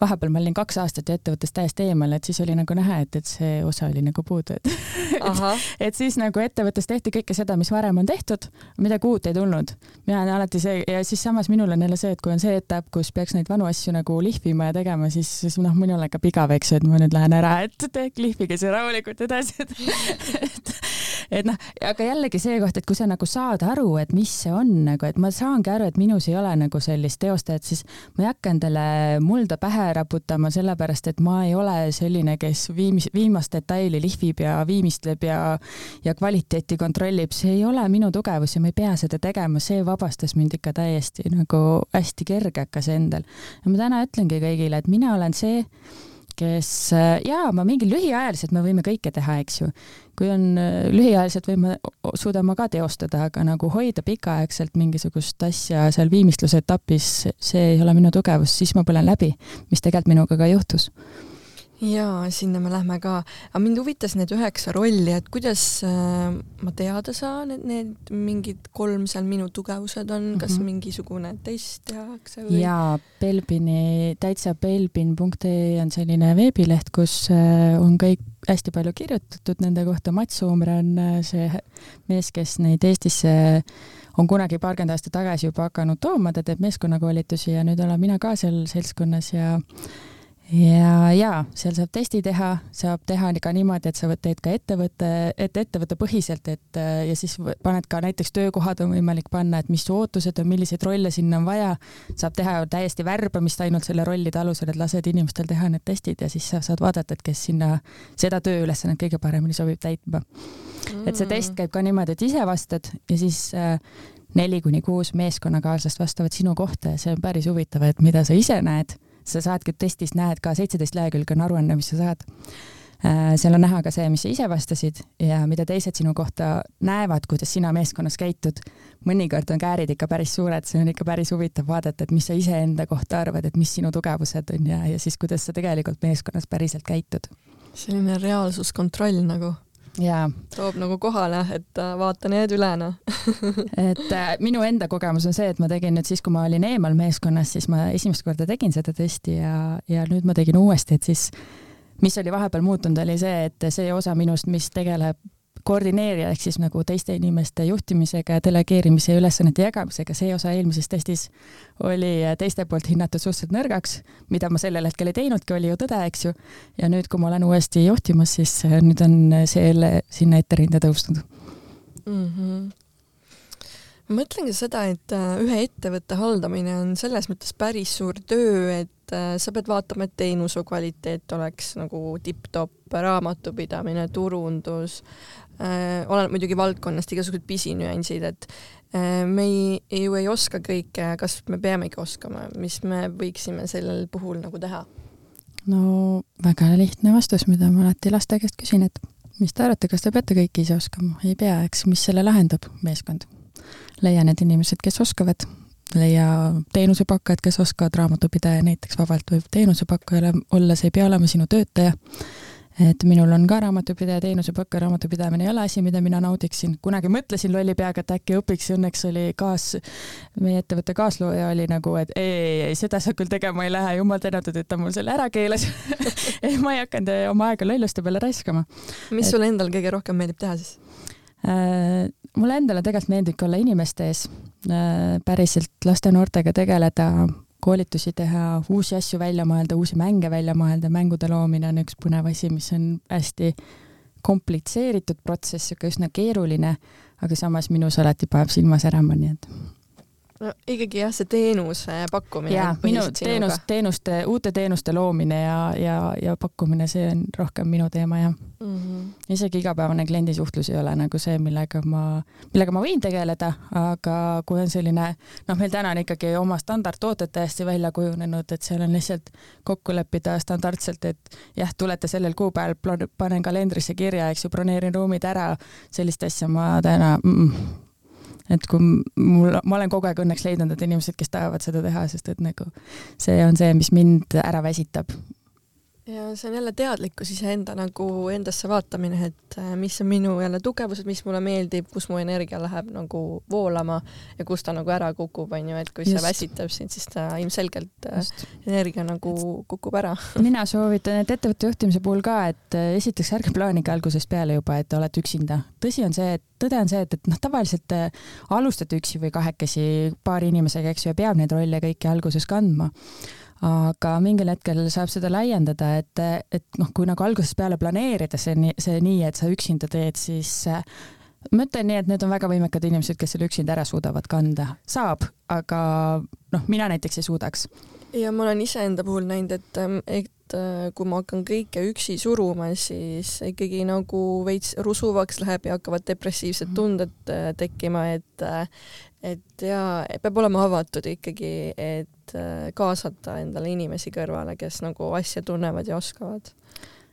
vahepeal ma olin kaks aastat ettevõttest täiesti eemal, et siis oli nagu näha, et, et see osa oli nagu puudu, et <laughs> et, et siis nagu ettevõttes tehti kõike seda, mis varem on tehtud, midagi uut ei tulnud. mina olen alati see ja siis samas minul on jälle see, et kui on see etapp, kus peaks neid vanu asju nagu lihvima ja tegema, siis, siis noh, minul hakkab igav, eks ju, et ma nüüd lähen ära, et <laughs> te lihvige see rahulikult edasi, et, <laughs> et et noh, aga jällegi see koht, et kui sa nagu saad aru, et mis see on nagu, et ma saangi aru, et minus ei ole nagu sellist teostajat, siis ma ei hakka endale mulda pähe raputama, sellepärast et ma ei ole selline, kes viimis, viimast detaili lihvib ja viimistleb ja ja kvaliteeti kontrollib, see ei ole minu tugevus ja ma ei pea seda tegema, see vabastas mind ikka täiesti nagu hästi kergekas endal. ja ma täna ütlengi kõigile, et mina olen see, kes jaa, ma mingi lühiajaliselt me võime kõike teha, eks ju. kui on lühiajaliselt võime, suudame ka teostada, aga nagu hoida pikaaegselt mingisugust asja seal viimistluse etapis, see ei ole minu tugevus, siis ma põlen läbi, mis tegelikult minuga ka juhtus jaa, sinna me lähme ka. aga mind huvitas need üheksa rolli, et kuidas äh, ma teada saan, et need mingid kolm seal minu tugevused on, kas mm -hmm. mingisugune test tehakse või? jaa, Belbini, täitsa belbin.ee on selline veebileht, kus äh, on kõik hästi palju kirjutatud nende kohta, Mats Soomre on äh, see mees, kes neid Eestisse on kunagi paarkümmend aastat tagasi juba hakanud tooma, ta teeb meeskonnakoolitusi ja nüüd olen mina ka seal seltskonnas ja ja, ja seal saab testi teha, saab teha ka niimoodi, et sa teed ka ettevõtte, et ettevõtte põhiselt, et ja siis paned ka näiteks töökohad on võimalik panna, et mis ootused on, milliseid rolle sinna on vaja. saab teha täiesti värbamist ainult selle rollide alusel, et lased inimestel teha need testid ja siis sa saad vaadata, et kes sinna seda tööülesannet kõige paremini sobib täitma. Mm.. et see test käib ka niimoodi, et ise vastad ja siis äh, neli kuni kuus meeskonnakaaslast vastavad sinu kohta ja see on päris huvitav, et mida sa ise näed sa saadki testis, näed ka seitseteist lehekülge on aruanne, mis sa saad. Äh, seal on näha ka see, mis sa ise vastasid ja mida teised sinu kohta näevad, kuidas sina meeskonnas käitud. mõnikord on käärid ikka päris suured, see on ikka päris huvitav vaadata, et mis sa iseenda kohta arvad, et mis sinu tugevused on ja, ja siis kuidas sa tegelikult meeskonnas päriselt käitud. selline reaalsuskontroll nagu jaa. toob nagu kohale, et äh, vaata need üle, noh <laughs> et äh, minu enda kogemus on see, et ma tegin nüüd siis, kui ma olin eemal meeskonnas, siis ma esimest korda tegin seda testi ja, ja nüüd ma tegin uuesti, et siis mis oli vahepeal muutunud, oli see, et see osa minust, mis tegeleb koordineerija ehk siis nagu teiste inimeste juhtimisega ja delegeerimise ja ülesannete jagamisega, see osa eelmises testis oli teiste poolt hinnatud suhteliselt nõrgaks, mida ma sellel hetkel ei teinudki, oli ju tõde, eks ju. ja nüüd, kui ma olen uuesti juhtimas, siis nüüd on selle sinna etterinde tõusnud mm. -hmm ma mõtlengi seda, et ühe ettevõtte haldamine on selles mõttes päris suur töö, et sa pead vaatama, et teenuse kvaliteet oleks nagu tipp-topp, raamatupidamine, turundus, oleneb muidugi valdkonnast, igasugused pisinüansid, et äh, me ei, ju ei oska kõike, kas me peamegi oskama, mis me võiksime sellel puhul nagu teha? no väga lihtne vastus, mida ma alati laste käest küsin, et mis te arvate, kas te peate kõike ise oskama? ei pea, eks, mis selle lahendab, meeskond. leia need inimesed, kes oskavad, leia teenusepakkujad, kes oskavad, raamatupidaja näiteks vabalt võib teenusepakkuja olla, see ei pea olema sinu töötaja et minul on ka raamatupidaja teenusepakkuja, raamatupidamine ei ole asi, mida mina naudiksin. kunagi mõtlesin lolli peaga, et äkki õpiks, õnneks oli kaas, meie ettevõtte kaaslooja oli nagu, et ei, ei, ei, seda sa küll tegema ei lähe, jumal tänatud, et ta mul selle ära keelas <laughs> ei, ma ei hakanud oma aega lolluste peale raiskama. mis et... sulle endal kõige rohkem meeldib teha siis äh,? mulle endale tegelikult meeldibki olla inimeste ees äh,, päriselt laste-noortega tegeleda koolitusi teha, uusi asju välja mõelda, uusi mänge välja mõelda, mängude loomine on üks põnev asi, mis on hästi komplitseeritud protsess, sihuke üsna keeruline, aga samas minus alati paneb silma särama, nii et no ikkagi jah, see teenuse pakkumine. jaa, minu teenus, teenuste, uute teenuste loomine ja, ja, ja pakkumine, see on rohkem minu teema jah mm. -hmm. isegi igapäevane kliendisuhtlus ei ole nagu see, millega ma, millega ma võin tegeleda, aga kui on selline, noh, meil täna on ikkagi oma standardtooted täiesti välja kujunenud, et seal on lihtsalt kokku leppida standardselt, et jah, tulete sellel kuupäeval, panen kalendrisse kirja, eks ju, broneerin ruumid ära, sellist asja ma täna mm, -mm et kui mul, ma olen kogu aeg õnneks leidnud need inimesed, kes tahavad seda teha, sest et nagu see on see, mis mind ära väsitab ja see on jälle teadlikkus iseenda nagu endasse vaatamine, et äh, mis on minu jälle tugevused, mis mulle meeldib, kus mu energia läheb nagu voolama ja kus ta nagu ära kukub, onju, et kui Just. see väsitab sind, siis ta ilmselgelt äh, Just. energia nagu kukub ära. <laughs> mina soovitan, et ettevõtte juhtimise puhul ka, et äh, esiteks ärge plaanige algusest peale juba, et te olete üksinda. tõsi on see, et tõde on see, et, et noh, tavaliselt alustate üksi või kahekesi paari inimesega, eks ju, ja peab neid rolle kõiki alguses kandma aga mingil hetkel saab seda laiendada, et, et noh, kui nagu algusest peale planeerida see nii, see nii, et sa üksinda teed, siis ma ütlen nii, et need on väga võimekad inimesed, kes selle üksinda ära suudavad kanda. saab, aga noh, mina näiteks ei suudaks. ja ma olen iseenda puhul näinud, et, ähm, et äh, kui ma hakkan kõike üksi suruma, siis ikkagi nagu veits rusuvaks läheb ja hakkavad depressiivsed mhm. tunded äh, tekkima, et äh, et jaa, peab olema avatud ikkagi, et kaasata endale inimesi kõrvale, kes nagu asja tunnevad ja oskavad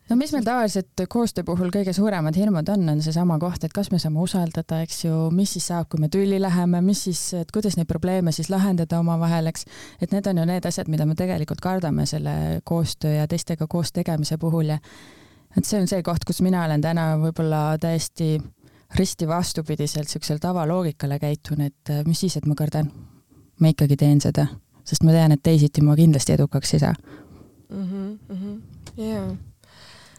no mis meil tavaliselt koostöö puhul kõige suuremad hirmud on, on seesama koht, et kas me saame usaldada, eks ju, mis siis saab, kui me tülli läheme, mis siis, et kuidas neid probleeme siis lahendada omavahel, eks. et need on ju need asjad, mida me tegelikult kardame selle koostöö ja teistega koos tegemise puhul ja et see on see koht, kus mina olen täna võib-olla täiesti risti vastupidiselt siuksele tavaloogikale käitun, et mis siis, et ma kardan. ma ikkagi teen seda, sest ma tean, et teisiti ma kindlasti edukaks ei saa mm. -hmm, mm -hmm. Yeah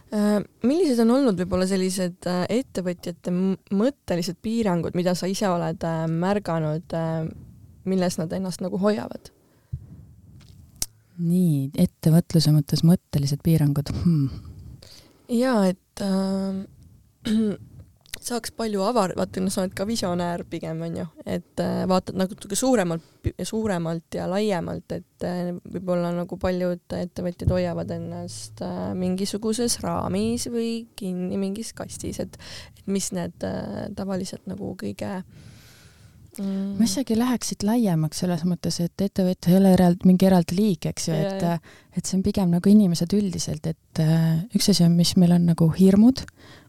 Äh, millised on olnud võib-olla sellised äh, ettevõtjate mõttelised piirangud, mida sa ise oled äh, märganud, milles nad ennast nagu hoiavad? nii, ettevõtluse mõttes mõttelised piirangud hmm.. ja et äh, <clears throat> saaks palju avar-, vaata, no sa oled ka visionäär pigem, on ju, et äh, vaatad natuke suuremalt, suuremalt ja laiemalt, et äh, võib-olla nagu paljud ettevõtjad hoiavad ennast äh, mingisuguses raamis või kinni mingis kastis, et et mis need tavaliselt nagu kõige mm. ma isegi läheks siit laiemaks selles mõttes, et ettevõte ei ole eraldi, mingi eraldi liik, eks ju, et, et see on pigem nagu inimesed üldiselt, et üks asi on, mis meil on nagu hirmud,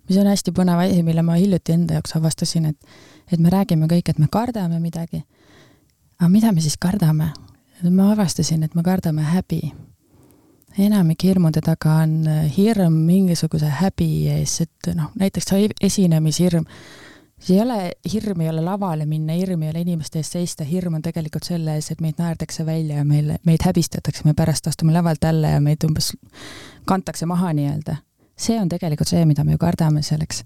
mis on hästi põnev asi, mille ma hiljuti enda jaoks avastasin, et, et me räägime kõik, et me kardame midagi. aga mida me siis kardame? ma avastasin, et me kardame häbi. enamik hirmude taga on hirm mingisuguse häbi ees, et noh, näiteks esinemishirm, see ei ole, hirm ei ole lavale minna, hirm ei ole inimeste ees seista, hirm on tegelikult selle ees, et meid naerdakse välja ja meile, meid häbistatakse, me pärast astume lavalt alla ja meid umbes kantakse maha nii-öelda see on tegelikult see, mida me ju kardame selleks.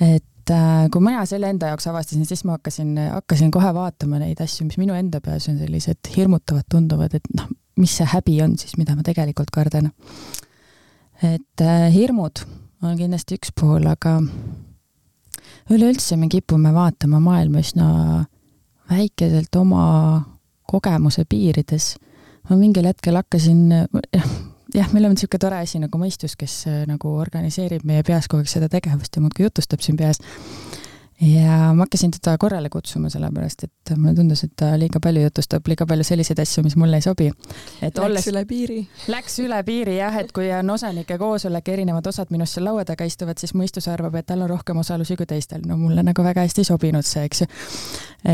et äh, kui mina selle enda jaoks avastasin, siis ma hakkasin, hakkasin kohe vaatama neid asju, mis minu enda peas on sellised hirmutavad tunduvad, et noh, mis see häbi on siis, mida ma tegelikult kardan. et äh, hirmud on kindlasti üks pool, aga üleüldse me kipume vaatama maailma üsna väikeselt oma kogemuse piirides. ma mingil hetkel hakkasin, jah, meil on niisugune tore asi nagu mõistus, kes äh, nagu organiseerib meie peas kogu aeg seda tegevust ja muudkui jutustab siin peas ja ma hakkasin teda korrale kutsuma, sellepärast et mulle tundus, et ta liiga palju jutustab liiga palju selliseid asju, mis mulle ei sobi. Läks olles, üle piiri. Läks üle piiri jah, et kui on osanike koosolek erinevad osad minust seal laua taga istuvad, siis mõistus arvab, et tal on rohkem osalusi kui teistel. no mulle nagu väga hästi ei sobinud see, eks ju.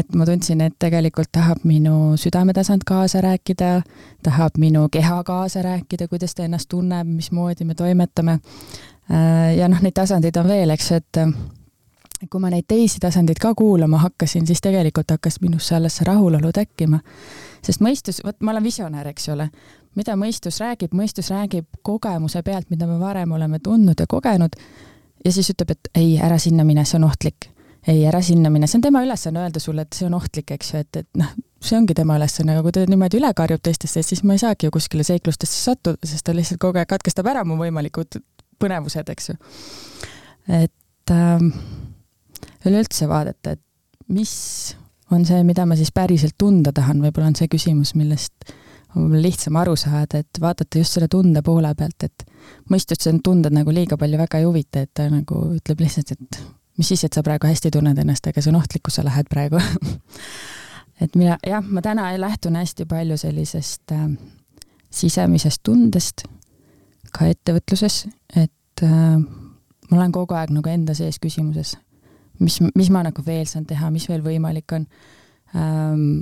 et ma tundsin, et tegelikult tahab minu südametasand kaasa rääkida, tahab minu keha kaasa rääkida, kuidas ta ennast tunneb, mismoodi me toimetame. Äh, ja noh, neid tasandeid on veel, eks, et kui ma neid teisi tasandeid ka kuulama hakkasin, siis tegelikult hakkas minusse alles see rahulolu tekkima. sest mõistus, vot ma olen visionäär, eks ole, mida mõistus räägib, mõistus räägib kogemuse pealt, mida me varem oleme tundnud ja kogenud ja siis ütleb, et ei, ära sinna mine, see on ohtlik. ei, ära sinna mine, see on tema ülesanne öelda sulle, et see on ohtlik, eks ju, et, et noh, see ongi tema ülesanne, aga kui ta niimoodi üle karjub teistesse, siis ma ei saagi ju kuskile seiklustesse sattuda, sest ta lihtsalt kogu aeg katkestab ära mu võimalikud põnevused, eks ju. et ähm, üleüldse vaadata, et mis on see, mida ma siis päriselt tunda tahan, võib-olla on see küsimus, millest on võib-olla lihtsam aru saada, et vaadata just selle tunde poole pealt, et mõistust see tunded nagu liiga palju väga ei huvita, et ta nagu ütleb lihtsalt, et mis siis, et sa praegu hästi tunned ennast, ega see on ohtlik, kus sa lähed praegu. <laughs> Et mina, jah, ma täna lähtun hästi palju sellisest äh, sisemisest tundest ka ettevõtluses, et äh, ma olen kogu aeg nagu enda sees küsimuses, mis, mis ma nagu veel saan teha, mis veel võimalik on ähm,.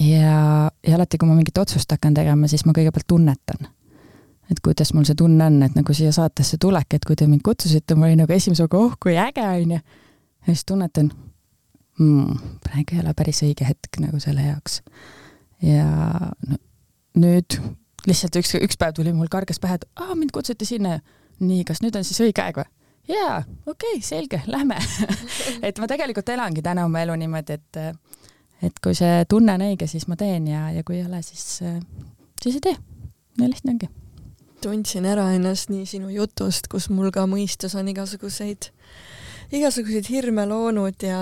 ja, ja alati, kui ma mingit otsust hakkan tegema, siis ma kõigepealt tunnetan. et kuidas mul see tunne on, et nagu siia saatesse tulek, et kui te mind kutsusite, ma olin nagu esimese hooga, oh kui äge, onju. ja siis tunnetan hmm,, praegu ei ole päris õige hetk nagu selle jaoks. ja no, nüüd lihtsalt üks, üks päev tuli mul kargas pähe, et aa, mind kutsuti sinna. nii, kas nüüd on siis õige aeg või? Jaa, okei okay,, selge, lähme <laughs> et ma tegelikult elangi täna oma elu niimoodi, et et kui see tunne on õige, siis ma teen ja, ja kui ei ole, siis, siis ei tee. nii lihtne ongi. tundsin ära ennast nii sinu jutust, kus mul ka mõistus on igasuguseid igasuguseid hirme loonud ja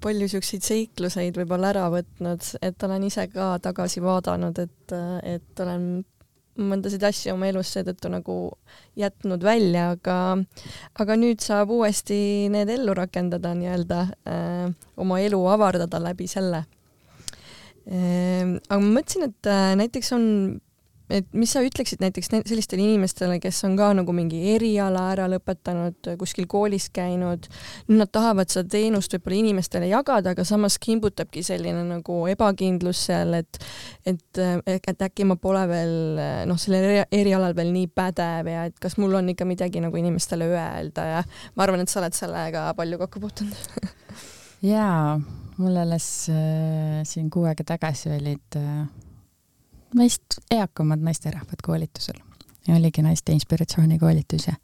palju siukseid seikluseid võib-olla ära võtnud, et olen ise ka tagasi vaadanud, et, et olen mõndasid asju oma elus seetõttu nagu jätnud välja, aga aga nüüd saab uuesti need ellu rakendada nii-öelda äh,, oma elu avardada läbi selle äh,. aga ma mõtlesin, et äh, näiteks on et mis sa ütleksid näiteks sellistele inimestele, kes on ka nagu mingi eriala ära lõpetanud, kuskil koolis käinud, nad tahavad seda teenust võib-olla inimestele jagada, aga samas kimbutabki selline nagu ebakindlus seal, et et, et äkki ma pole veel noh, sellel erialal veel nii pädev ja et kas mul on ikka midagi nagu inimestele öelda ja ma arvan, et sa oled sellega palju kokku puutunud. <laughs> Jaa, mul alles äh, siin kuu aega tagasi olid äh, meist eakamad naisterahvad koolitusel ja oligi naiste inspiratsioonikoolitus ja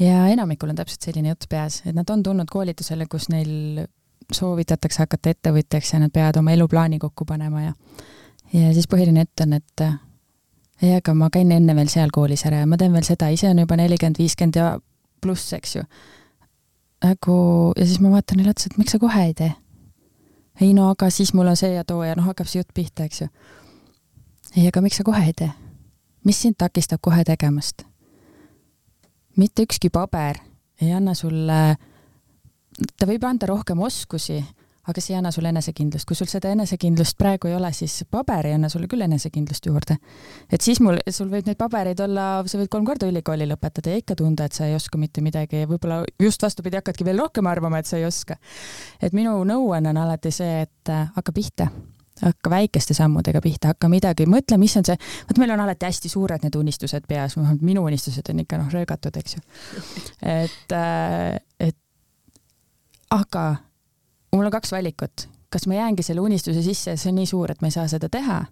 ja enamikul on täpselt selline jutt peas, et nad on tulnud koolitusele, kus neil soovitatakse hakata ettevõtjaks ja nad peavad oma eluplaani kokku panema ja ja siis põhiline jutt on, et ei, aga ma käin enne veel seal koolis ära ja ma teen veel seda, ise on juba nelikümmend, viiskümmend ja pluss, eks ju. nagu, ja siis ma vaatan neile otsa, et miks sa kohe ei tee? ei no aga siis mul on see ja too ja noh, hakkab see jutt pihta, eks ju ei, aga miks sa kohe ei tee? mis sind takistab kohe tegemast? mitte ükski paber ei anna sulle, ta võib anda rohkem oskusi, aga see ei anna sulle enesekindlust. kui sul seda enesekindlust praegu ei ole, siis paber ei anna sulle küll enesekindlust juurde. et siis mul, sul võib neid pabereid olla, sa võid kolm korda ülikooli lõpetada ja ikka tunda, et sa ei oska mitte midagi ja võib-olla just vastupidi, hakkadki veel rohkem arvama, et sa ei oska. et minu nõuanne on alati see, et hakka pihta hakka väikeste sammudega pihta, hakka midagi, mõtle, mis on see, vot meil on alati hästi suured need unistused peas, minu unistused on ikka noh, röögatud, eks ju. et, äh, et aga mul on kaks valikut, kas ma jäängi selle unistuse sisse ja see on nii suur, et ma ei saa seda teha,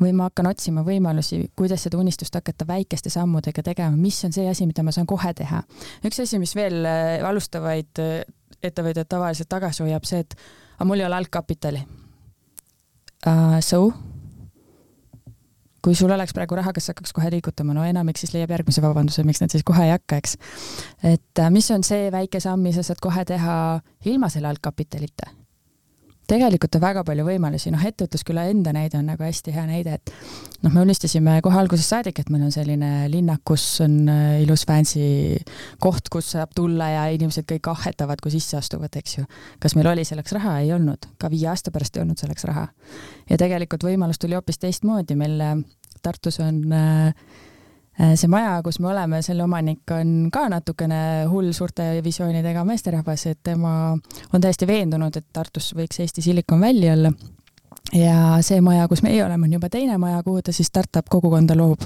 või ma hakkan otsima võimalusi, kuidas seda unistust hakata väikeste sammudega tegema, mis on see asi, mida ma saan kohe teha. üks asi, mis veel äh, alustavaid äh, ettevõtjaid tavaliselt tagasi hoiab, see, et aga mul ei ole algkapitali uh,. So? kui sul oleks praegu raha, kas hakkaks kohe liigutama, no enamik siis leiab järgmise vabanduse, miks nad siis kohe ei hakka, eks. et uh, mis on see väike samm, mis sa saad kohe teha ilma selle algkapitalita tegelikult on väga palju võimalusi, noh, ettevõtlusküla enda näide on nagu hästi hea näide, et noh, me unistasime kohe algusest saadik, et meil on selline linnak, kus on äh, ilus fancy koht, kus saab tulla ja inimesed kõik ahhetavad, kui sisse astuvad, eks ju. kas meil oli selleks raha? ei olnud, ka viie aasta pärast ei olnud selleks raha. ja tegelikult võimalus tuli hoopis teistmoodi, meil äh, Tartus on äh, see maja, kus me oleme, selle omanik on ka natukene hull suurte visioonidega meesterahvas, et tema on täiesti veendunud, et Tartus võiks Eesti Silicon Valley olla. ja see maja, kus meie oleme, on juba teine maja, kuhu ta siis startup kogukonda loob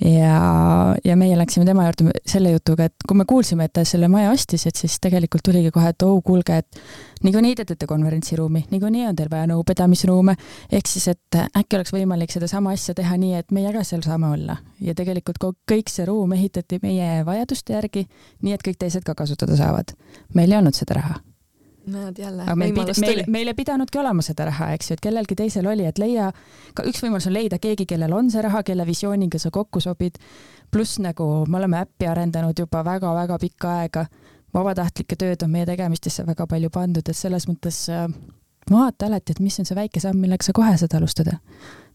ja, ja meie läksime tema juurde selle jutuga, et kui me kuulsime, et ta selle maja ostis, et siis tegelikult tuligi kohe, et oh kuulge, et niikuinii te teete konverentsiruumi, niikuinii on teil vaja nõupidamisruume, ehk siis, et äkki oleks võimalik sedasama asja teha nii, et meie ka seal saame olla. ja tegelikult kõik see ruum ehitati meie vajaduste järgi, nii et kõik teised ka kasutada saavad. meil ei olnud seda raha näed jälle, aga meil, pid, meil, meil ei pidanudki olema seda raha, eks ju, et kellelgi teisel oli, et leia, ka üks võimalus on leida keegi, kellel on see raha, kelle visiooniga sa kokku sobid. pluss nagu me oleme äppi arendanud juba väga-väga pikka aega. vabatahtlike tööd on meie tegemistesse väga palju pandud, et selles mõttes äh, vaata alati, et mis on see väike samm, millega sa kohe saad alustada.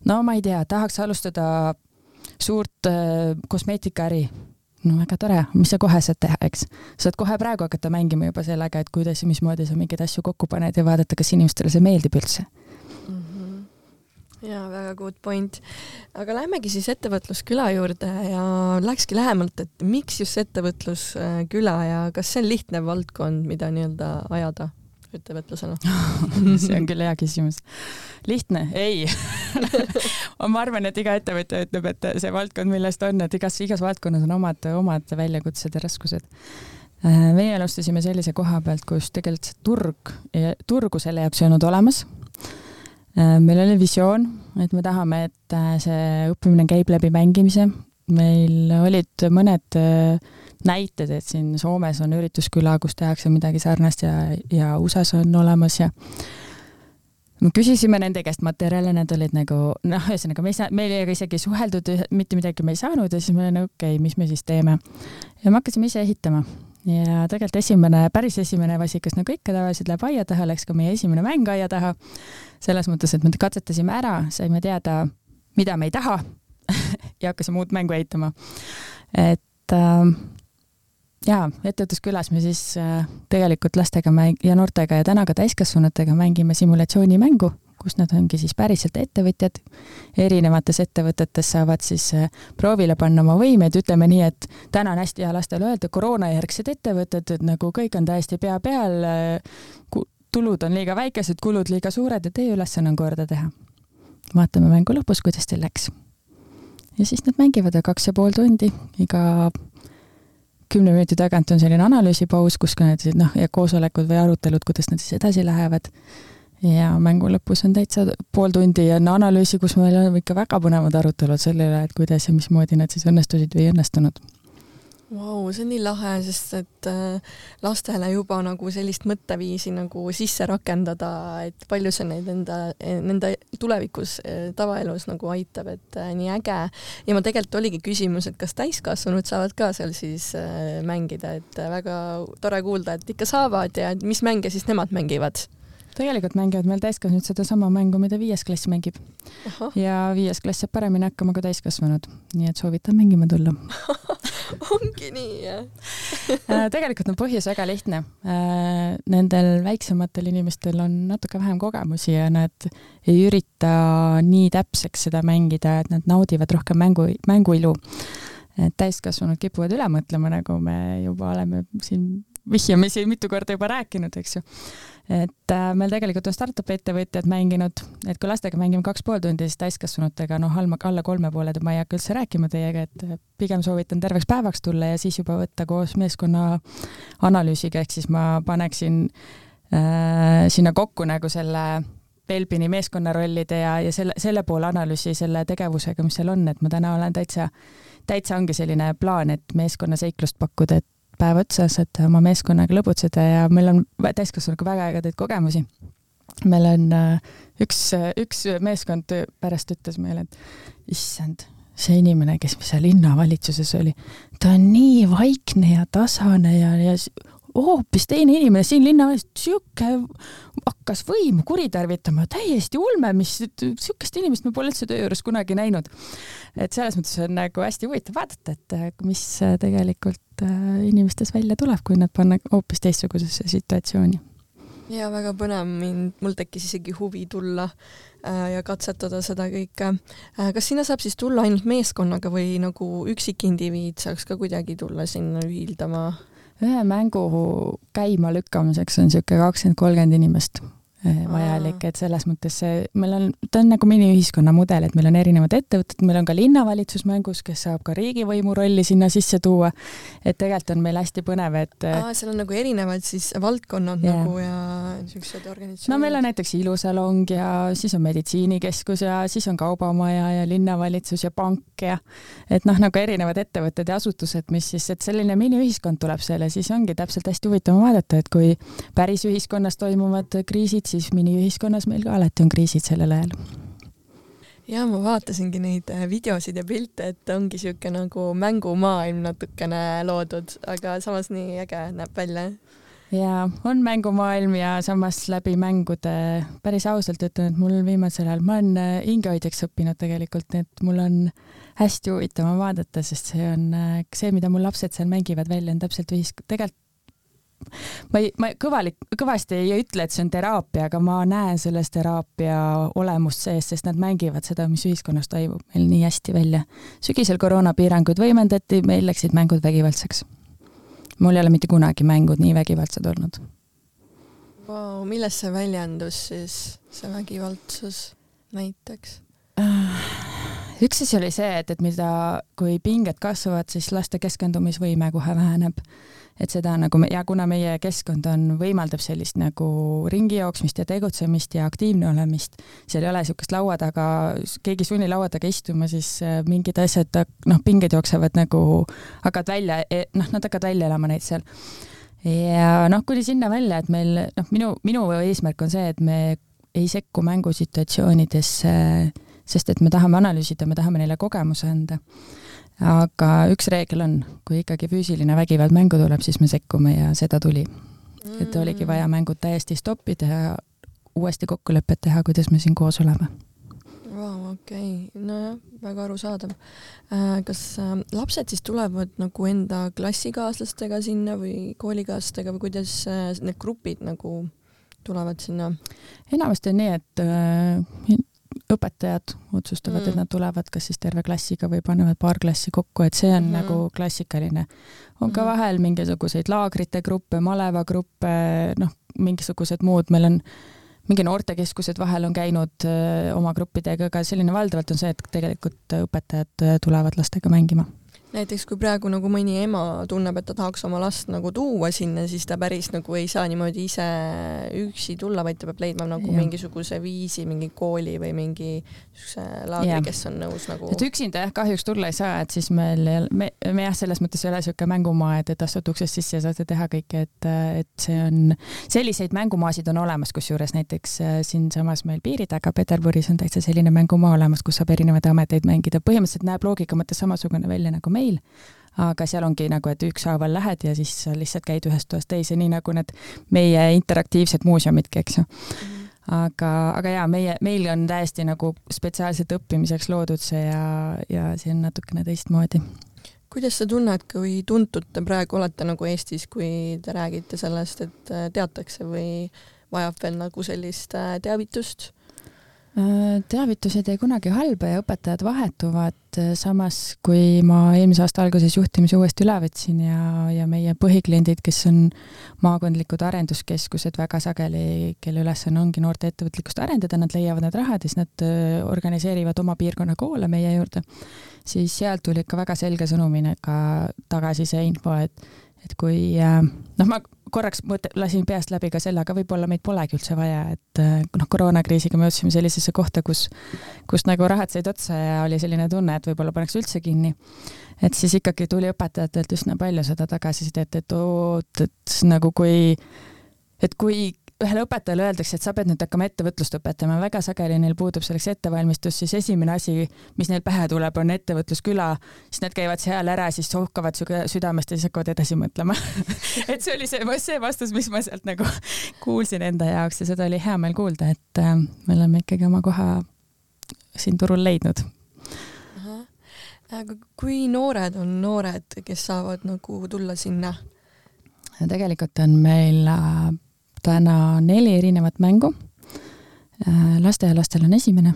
no ma ei tea, tahaks alustada suurt äh, kosmeetikaäri no väga tore, mis sa kohe saad teha, eks. saad kohe praegu hakata mängima juba sellega, et kuidas ja mismoodi sa mingeid asju kokku paned ja vaadata, kas inimestele see meeldib üldse mm. -hmm. ja väga good point. aga lähmegi siis ettevõtlusküla juurde ja lähekski lähemalt, et miks just ettevõtlusküla ja kas see on lihtne valdkond, mida nii-öelda ajada? Ettevõtlusena <laughs> see on küll hea küsimus. lihtne? ei <laughs> ma arvan, et iga ettevõtja ütleb, et see valdkond, millest on, et igas, igas valdkonnas on omad, omad väljakutsed ja raskused. Äh, meie alustasime sellise koha pealt, kus tegelikult see turg, turgu selle jaoks ei olnud olemas. Äh, meil oli visioon, et me tahame, et äh, see õppimine käib läbi mängimise. meil olid mõned äh, näited, et siin Soomes on üritusküla, kus tehakse midagi sarnast ja, ja USA-s on olemas ja me küsisime nende käest materjale, need olid nagu noh, ühesõnaga me ei saa, meiega isegi suheldud, mitte midagi me ei saanud ja siis me olime okei okay,, mis me siis teeme. ja me hakkasime ise ehitama ja tegelikult esimene, päris esimene vasikas, nagu ikka tavaliselt läheb aia taha, läks ka meie esimene mäng aia taha. selles mõttes, et me katsetasime ära, saime teada, mida me ei taha <laughs> ja hakkasime uut mängu ehitama. et äh, jaa, ettevõtluskülas me siis äh, tegelikult lastega mäng- ja noortega ja täna ka täiskasvanutega mängime simulatsioonimängu kus nad ongi siis päriselt ettevõtjad, erinevates ettevõtetes saavad siis äh, proovile panna oma võimeid, ütleme nii, et täna on hästi hea lastele öelda, koroonajärgsed ettevõtted, et nagu kõik on täiesti pea peal, äh, tulud on liiga väikesed, kulud liiga suured ja teie ülesanne on korda teha. vaatame mängu lõpus, kuidas teil läks. ja siis nad mängivad kaks ja pool tundi, iga kümne minuti tagant on selline analüüsipaus, kus ka need noh, ja koosolekud või arutelud, kuidas nad siis edasi lähevad ja mängu lõpus on täitsa pool tundi enne analüüsi, kus meil on ikka väga põnevad arutelud selle üle, et kuidas ja mismoodi need siis õnnestusid või ei õnnestunud. Vau, see on nii lahe, sest et äh, lastele juba nagu sellist mõtteviisi nagu sisse rakendada, et palju see neid enda, nende tulevikus äh, tavaelus nagu aitab, et äh, nii äge. ja ma tegelikult oligi küsimus, et kas täiskasvanud saavad ka seal siis mängida, et väga tore kuulda, et ikka saavad ja mis mänge siis nemad mängivad tegelikult mängivad meil täiskasvanud sedasama mängu, mida viies klass mängib. ja viies klass saab paremini hakkama kui täiskasvanud, nii et soovitan mängima tulla <laughs> ongi nii, jah äh, tegelikult on põhjus väga lihtne. Äh, nendel väiksematel inimestel on natuke vähem kogemusi ja nad ei ürita nii täpseks seda mängida, et nad naudivad rohkem mängu, mänguilu. et täiskasvanud kipuvad üle mõtlema, nagu me juba oleme siin vihjamisi mitu korda juba rääkinud, eks ju. Et äh, meil tegelikult on startup'i ettevõtjad mänginud, et kui lastega mängime kaks pool tundi, siis täiskasvanutega noh, alla, alla kolme poole ma ei hakka üldse rääkima teiega, et pigem soovitan terveks päevaks tulla ja siis juba võtta koos meeskonna analüüsiga, ehk siis ma paneksin äh, sinna kokku nagu selle Belbini meeskonnarollide ja, ja selle, selle poole analüüsi selle tegevusega, mis seal on, et ma täna olen täitsa, täitsa ongi selline plaan, et meeskonnaseiklust pakkuda, et päev otsas, et oma meeskonnaga lõbutseda ja meil on täiskasvanuga väga ägedaid kogemusi. meil on äh, üks, üks meeskond pärast ütles meile, et issand, see inimene, kes seal linnavalitsuses oli, ta on nii vaikne ja tasane ja, ja hoopis teine inimene siin linnas, sihuke hakkas võimu kuritarvitama, täiesti ulme, mis, sihukest inimest ma pole üldse töö juures kunagi näinud. et selles mõttes on nagu hästi huvitav vaadata, et äh, mis äh, tegelikult äh, inimestes välja tuleb, kui nad panna hoopis teistsugusesse situatsiooni. ja väga põnev, mind, mul tekkis isegi huvi tulla ja katsetada seda kõike. kas sinna saab siis tulla ainult meeskonnaga või nagu üksikindiviid saaks ka kuidagi tulla sinna ühildama? Ühe mängu käimalükkamiseks on niisugune kakskümmend, kolmkümmend inimest vajalik, et selles mõttes see, meil on, ta on nagu miniühiskonna mudel, et meil on erinevad ettevõtted, meil on ka linnavalitsus mängus, kes saab ka riigivõimu rolli sinna sisse tuua. et tegelikult on meil hästi põnev, et Aa, seal on nagu erinevad siis valdkonnad yeah. nagu ja niisugused organisatsioonid? no meil on näiteks ilusalong ja siis on meditsiinikeskus ja siis on kaubamaja ja linnavalitsus ja pank ja et noh, nagu erinevad ettevõtted ja asutused, mis siis, et selline miniühiskond tuleb seal ja siis ongi täpselt hästi huvitav vaadata, et kui päris ühiskonnas toimuvad kriisid, siis miniühiskonnas meil ka alati on kriisid sellel ajal ja ma vaatasingi neid äh, videosid ja pilte, et ongi siuke nagu mängumaailm natukene loodud, aga samas nii äge näeb välja. ja on mängumaailm ja samas läbi mängude, päris ausalt ütlen, et mul viimasel ajal, ma olen äh, hingehoidjaks õppinud tegelikult, et mul on hästi huvitav vaadata, sest see on äh, see, mida mul lapsed seal mängivad välja, on täpselt ühisk-, tegelikult ma ei, ma kõvalik, kõvasti ei ütle, et see on teraapia, aga ma näen selles teraapia olemust sees, sest nad mängivad seda, mis ühiskonnas toimub meil nii hästi välja. sügisel koroonapiiranguid võimendati, meil läksid mängud vägivaldseks. mul ei ole mitte kunagi mängud nii vägivaldsed olnud wow,. milles see väljendus siis, see vägivaldsus näiteks? <sighs> üks asi oli see, et, et mida, kui pinged kasvavad, siis laste keskendumisvõime kohe väheneb et seda nagu ja kuna meie keskkond on, võimaldab sellist nagu ringi jooksmist ja tegutsemist ja aktiivne olemist, seal ei ole niisugust laua taga, keegi ei sunni laua taga istuma, siis äh, mingid asjad, noh, pinged jooksevad nagu, hakkavad välja, e, noh, nad hakkavad välja elama neid seal. ja noh, kuni sinna välja, et meil noh, minu, minu eesmärk on see, et me ei sekku mängusituatsioonidesse, sest et me tahame analüüsida, me tahame neile kogemuse anda aga üks reegel on, kui ikkagi füüsiline vägivald mängu tuleb, siis me sekkume ja seda tuli. et oligi vaja mängud täiesti stoppida ja uuesti kokkulepet teha, kuidas me siin koos oleme Vau, okei nojah, väga arusaadav. Äh, kas äh, lapsed siis tulevad nagu enda klassikaaslastega sinna või koolikaaslastega või kuidas äh, need grupid nagu tulevad sinna? enamasti on nii, et õpetajad otsustavad mm., et nad tulevad kas siis terve klassiga või panevad paar klassi kokku, et see on mm -hmm. nagu klassikaline. on ka mm -hmm. vahel mingisuguseid laagrite gruppe, malevagruppe, noh, mingisugused muud, meil on mingi noortekeskused vahel on käinud öö, oma gruppidega, aga selline valdavalt on see, et tegelikult õpetajad tulevad lastega mängima näiteks kui praegu nagu mõni ema tunneb, et ta tahaks oma last nagu tuua sinna, siis ta päris nagu ei saa niimoodi ise üksi tulla, vaid ta peab leidma nagu ja. mingisuguse viisi, mingi kooli või mingi niisuguse laagri, kes on nõus nagu. et üksinda jah, kahjuks tulla ei saa, et siis meil, me, me jah, selles mõttes ei ole niisugune mängumaa, et, et astud uksest sisse ja saate teha kõike, et, et see on, selliseid mängumaasid on olemas, kusjuures näiteks äh, siinsamas meil piiri taga Peterburis on täitsa selline mängumaa olemas, kus saab erinevaid ameteid mängida, põhimõtteliselt näeb loogika mõttes samasugune välja nagu meil, aga seal ongi nagu, et ükshaaval lähed ja siis lihtsalt käid ühest toast teise, nii nagu need meie interaktiivsed muuseumidki, eks ju mm. aga, aga jaa, meie, meil on täiesti nagu spetsiaalselt õppimiseks loodud see ja, ja see on natukene teistmoodi kuidas sa tunned, kui tuntud te praegu olete nagu Eestis, kui te räägite sellest, et teatakse või vajab veel nagu sellist äh, teavitust? Äh, teavitus ei tee kunagi halba ja õpetajad vahetuvad, äh, samas kui ma eelmise aasta alguses juhtimise uuesti üle võtsin ja, ja meie põhikliendid, kes on maakondlikud arenduskeskused väga sageli, kelle ülesanne ongi noorte ettevõtlikkust arendada, nad leiavad need rahad ja siis nad äh, organiseerivad oma piirkonna koole meie juurde, siis sealt tuli ikka väga selge sõnumina ka tagasi see info, et et kui noh, ma korraks mõte, lasin peast läbi ka selle, aga võib-olla meid polegi üldse vaja, et äh, noh, koroonakriisiga me jõudsime sellisesse kohta, kus, kus nagu rahad said otsa ja oli selline tunne, et võib-olla pannakse üldse kinni. et siis ikkagi tuli õpetajatelt üsna palju seda tagasisidet, et oot, et nagu kui, et kui ühele õpetajale öeldakse, et sa pead nüüd hakkama ettevõtlust õpetama, väga sageli neil puudub selleks ettevalmistus, siis esimene asi, mis neil pähe tuleb, on ettevõtlusküla, siis nad käivad seal ära, siis sohkavad südamest ja siis hakkavad edasi mõtlema <laughs> et see oli see, see vastus, mis ma sealt nagu <laughs> kuulsin enda jaoks ja seda oli hea meel kuulda, et äh, me oleme ikkagi oma koha siin turul leidnud. aga kui noored on noored, kes saavad nagu tulla sinna? tegelikult on meil äh, täna neli erinevat mängu. Äh, lasteaialastel on esimene,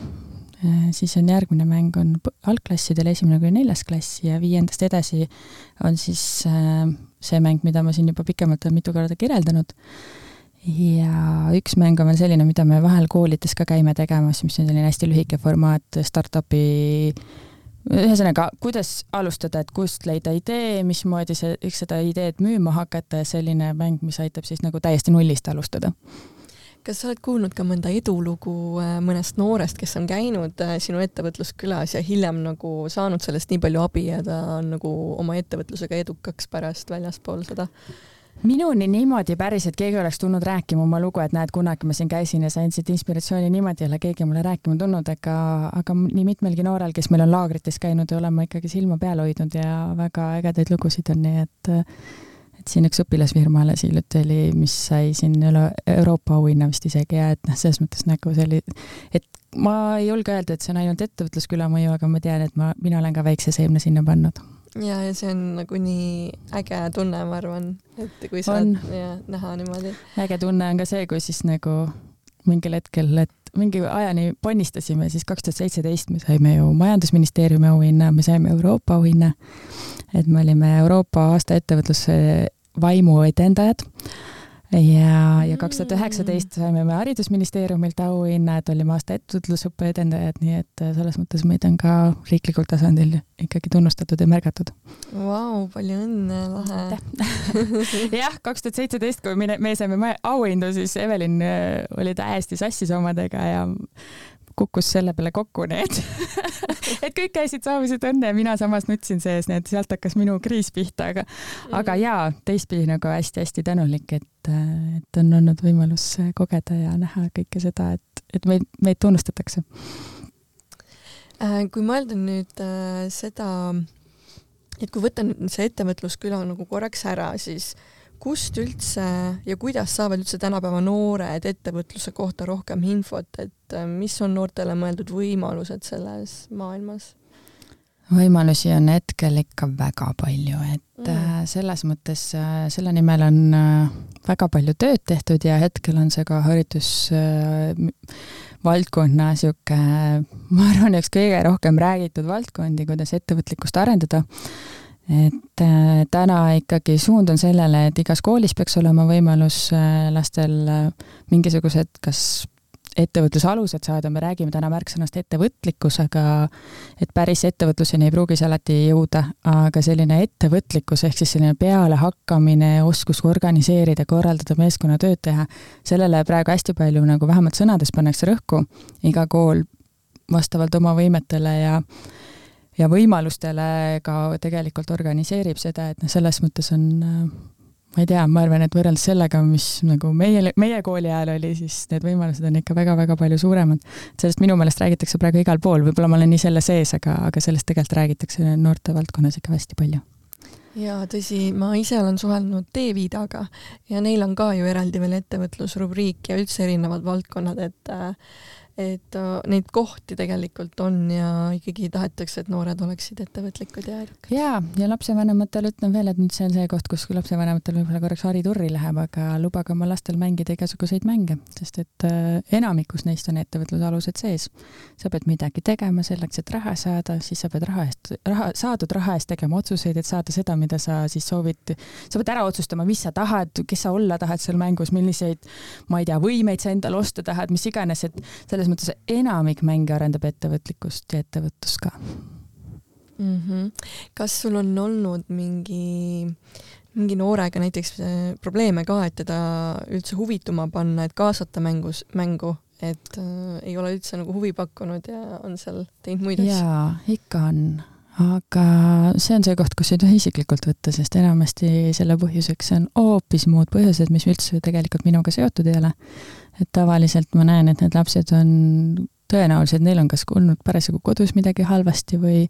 äh, siis on järgmine mäng on algklassidel esimene kuni neljas klass ja viiendast edasi on siis äh, see mäng, mida ma siin juba pikemalt olen mitu korda kirjeldanud. ja üks mäng on veel selline, mida me vahel koolides ka käime tegemas, mis on selline hästi lühike formaat startup'i ühesõnaga, kuidas alustada, et kust leida idee, mismoodi see, eks seda ideed müüma hakata ja selline mäng, mis aitab siis nagu täiesti nullist alustada. kas sa oled kuulnud ka mõnda edulugu äh, mõnest noorest, kes on käinud äh, sinu ettevõtluskülas ja hiljem nagu saanud sellest nii palju abi ja ta on nagu oma ettevõtlusega edukaks pärast väljaspool seda? Minuni niimoodi päris, et keegi oleks tulnud rääkima oma lugu, et näed, kunagi ma siin käisin ja sain siit inspiratsiooni, niimoodi ei ole keegi mulle rääkima tulnud, aga, aga nii mitmelgi noorel, kes meil on laagrites käinud, olen ma ikkagi silma peal hoidnud ja väga ägedaid lugusid on, nii et et siin üks õpilasfirma alles hiljuti oli, mis sai siin üle Euroopa auhinna vist isegi ja et noh, selles mõttes nagu see oli, et ma ei julge öelda, et see on ainult ettevõtlusküla mõju, aga ma tean, et ma, mina olen ka väikse seemne sinna pannud ja, ja see on nagu nii äge tunne, ma arvan, et kui saad ja, näha niimoodi. äge tunne on ka see, kui siis nagu mingil hetkel, et mingi ajani ponnistasime, siis kaks tuhat seitseteist me saime ju Majandusministeeriumi auhinna, me saime Euroopa auhinna. et me olime Euroopa aasta ettevõtluse vaimu edendajad ja, ja kaks tuhat üheksateist saime me Haridusministeeriumilt auhinna, et olime aasta ettevõtlusõppe edendajad, nii et äh, selles mõttes meid on ka riiklikul tasandil ikkagi tunnustatud ja märgatud. Vau, palju õnne, lahe. <laughs> jah, kaks tuhat seitseteist, kui me, me saime auhindu, siis Evelin äh, oli täiesti sassis omadega ja kukkus selle peale kokku, nii <laughs> et kõik käisid, soovisid õnne ja mina samas nutsin sees, nii et sealt hakkas minu kriis pihta, aga mm. aga jaa, teistpidi nagu hästi-hästi tänulik, et, et on olnud võimalus kogeda ja näha kõike seda, et, et meid, meid tunnustatakse. Äh, kui mõelda nüüd äh, seda et kui võtta nüüd see ettevõtlusküla nagu korraks ära, siis kust üldse ja kuidas saavad üldse tänapäeva noored ettevõtluse kohta rohkem infot, et äh, mis on noortele mõeldud võimalused selles maailmas? võimalusi on hetkel ikka väga palju, et mm. Äh, selles mõttes äh, selle nimel on väga palju tööd tehtud ja hetkel on see ka haridus valdkonna sihuke, <laughs> ma arvan, üks kõige rohkem räägitud valdkondi, kuidas ettevõtlikkust arendada. Et äh, täna ikkagi suund on sellele, et igas koolis peaks olema võimalus äh, lastel äh, mingisugused kas ettevõtluse alused saada, me räägime täna märksõnast ettevõtlikkus, aga et päris ettevõtluseni ei pruugi see alati jõuda, aga selline ettevõtlikkus ehk siis selline pealehakkamine, oskus organiseerida, korraldada, meeskonnatööd teha, sellele praegu hästi palju nagu vähemalt sõnades pannakse rõhku, iga kool vastavalt oma võimetele ja ja võimalustele ka tegelikult organiseerib seda, et noh, selles mõttes on ma ei tea, ma arvan, et võrreldes sellega, mis nagu meie, meie kooli ajal oli, siis need võimalused on ikka väga-väga palju suuremad. sellest minu meelest räägitakse praegu igal pool, võib-olla ma olen nii selle sees, aga, aga sellest tegelikult räägitakse noorte valdkonnas ikka hästi palju. jaa, tõsi, ma ise olen suhelnud T-Viidaga ja neil on ka ju eraldi veel ettevõtlusrubriik ja üldse erinevad valdkonnad, et äh, et äh, neid kohti tegelikult on ja ikkagi tahetakse, et noored oleksid ettevõtlikud ja edukad. ja, ja lapsevanematele ütlen veel, et nüüd see on see koht, kus lapsevanematel võib-olla korraks hariturri läheb, aga lubage oma lastel mängida igasuguseid mänge, sest et äh, enamikus neist on ettevõtluse alused sees. sa pead midagi tegema selleks, et raha saada, siis sa pead raha eest, raha, saadud raha eest tegema otsuseid, et saada seda, mida sa siis soovid. sa pead ära otsustama, mis sa tahad, kes sa olla tahad seal mängus, milliseid, ma ei tea, võimeid sa endale osta tahad, mis iganes, et selle selles mõttes enamik mänge arendab ettevõtlikkust ja ettevõtlust ka mm. -hmm. kas sul on olnud mingi, mingi noorega näiteks äh, probleeme ka, et teda üldse huvituma panna, et kaasata mängus, mängu, et äh, ei ole üldse nagu huvi pakkunud ja on seal teinud muid asju? jaa, ikka on aga see on see koht, kus ei tohi isiklikult võtta, sest enamasti selle põhjuseks on hoopis muud põhjused, mis üldse tegelikult minuga seotud ei ole et tavaliselt ma näen, et need lapsed on tõenäoliselt, neil on kas olnud parasjagu kodus midagi halvasti või,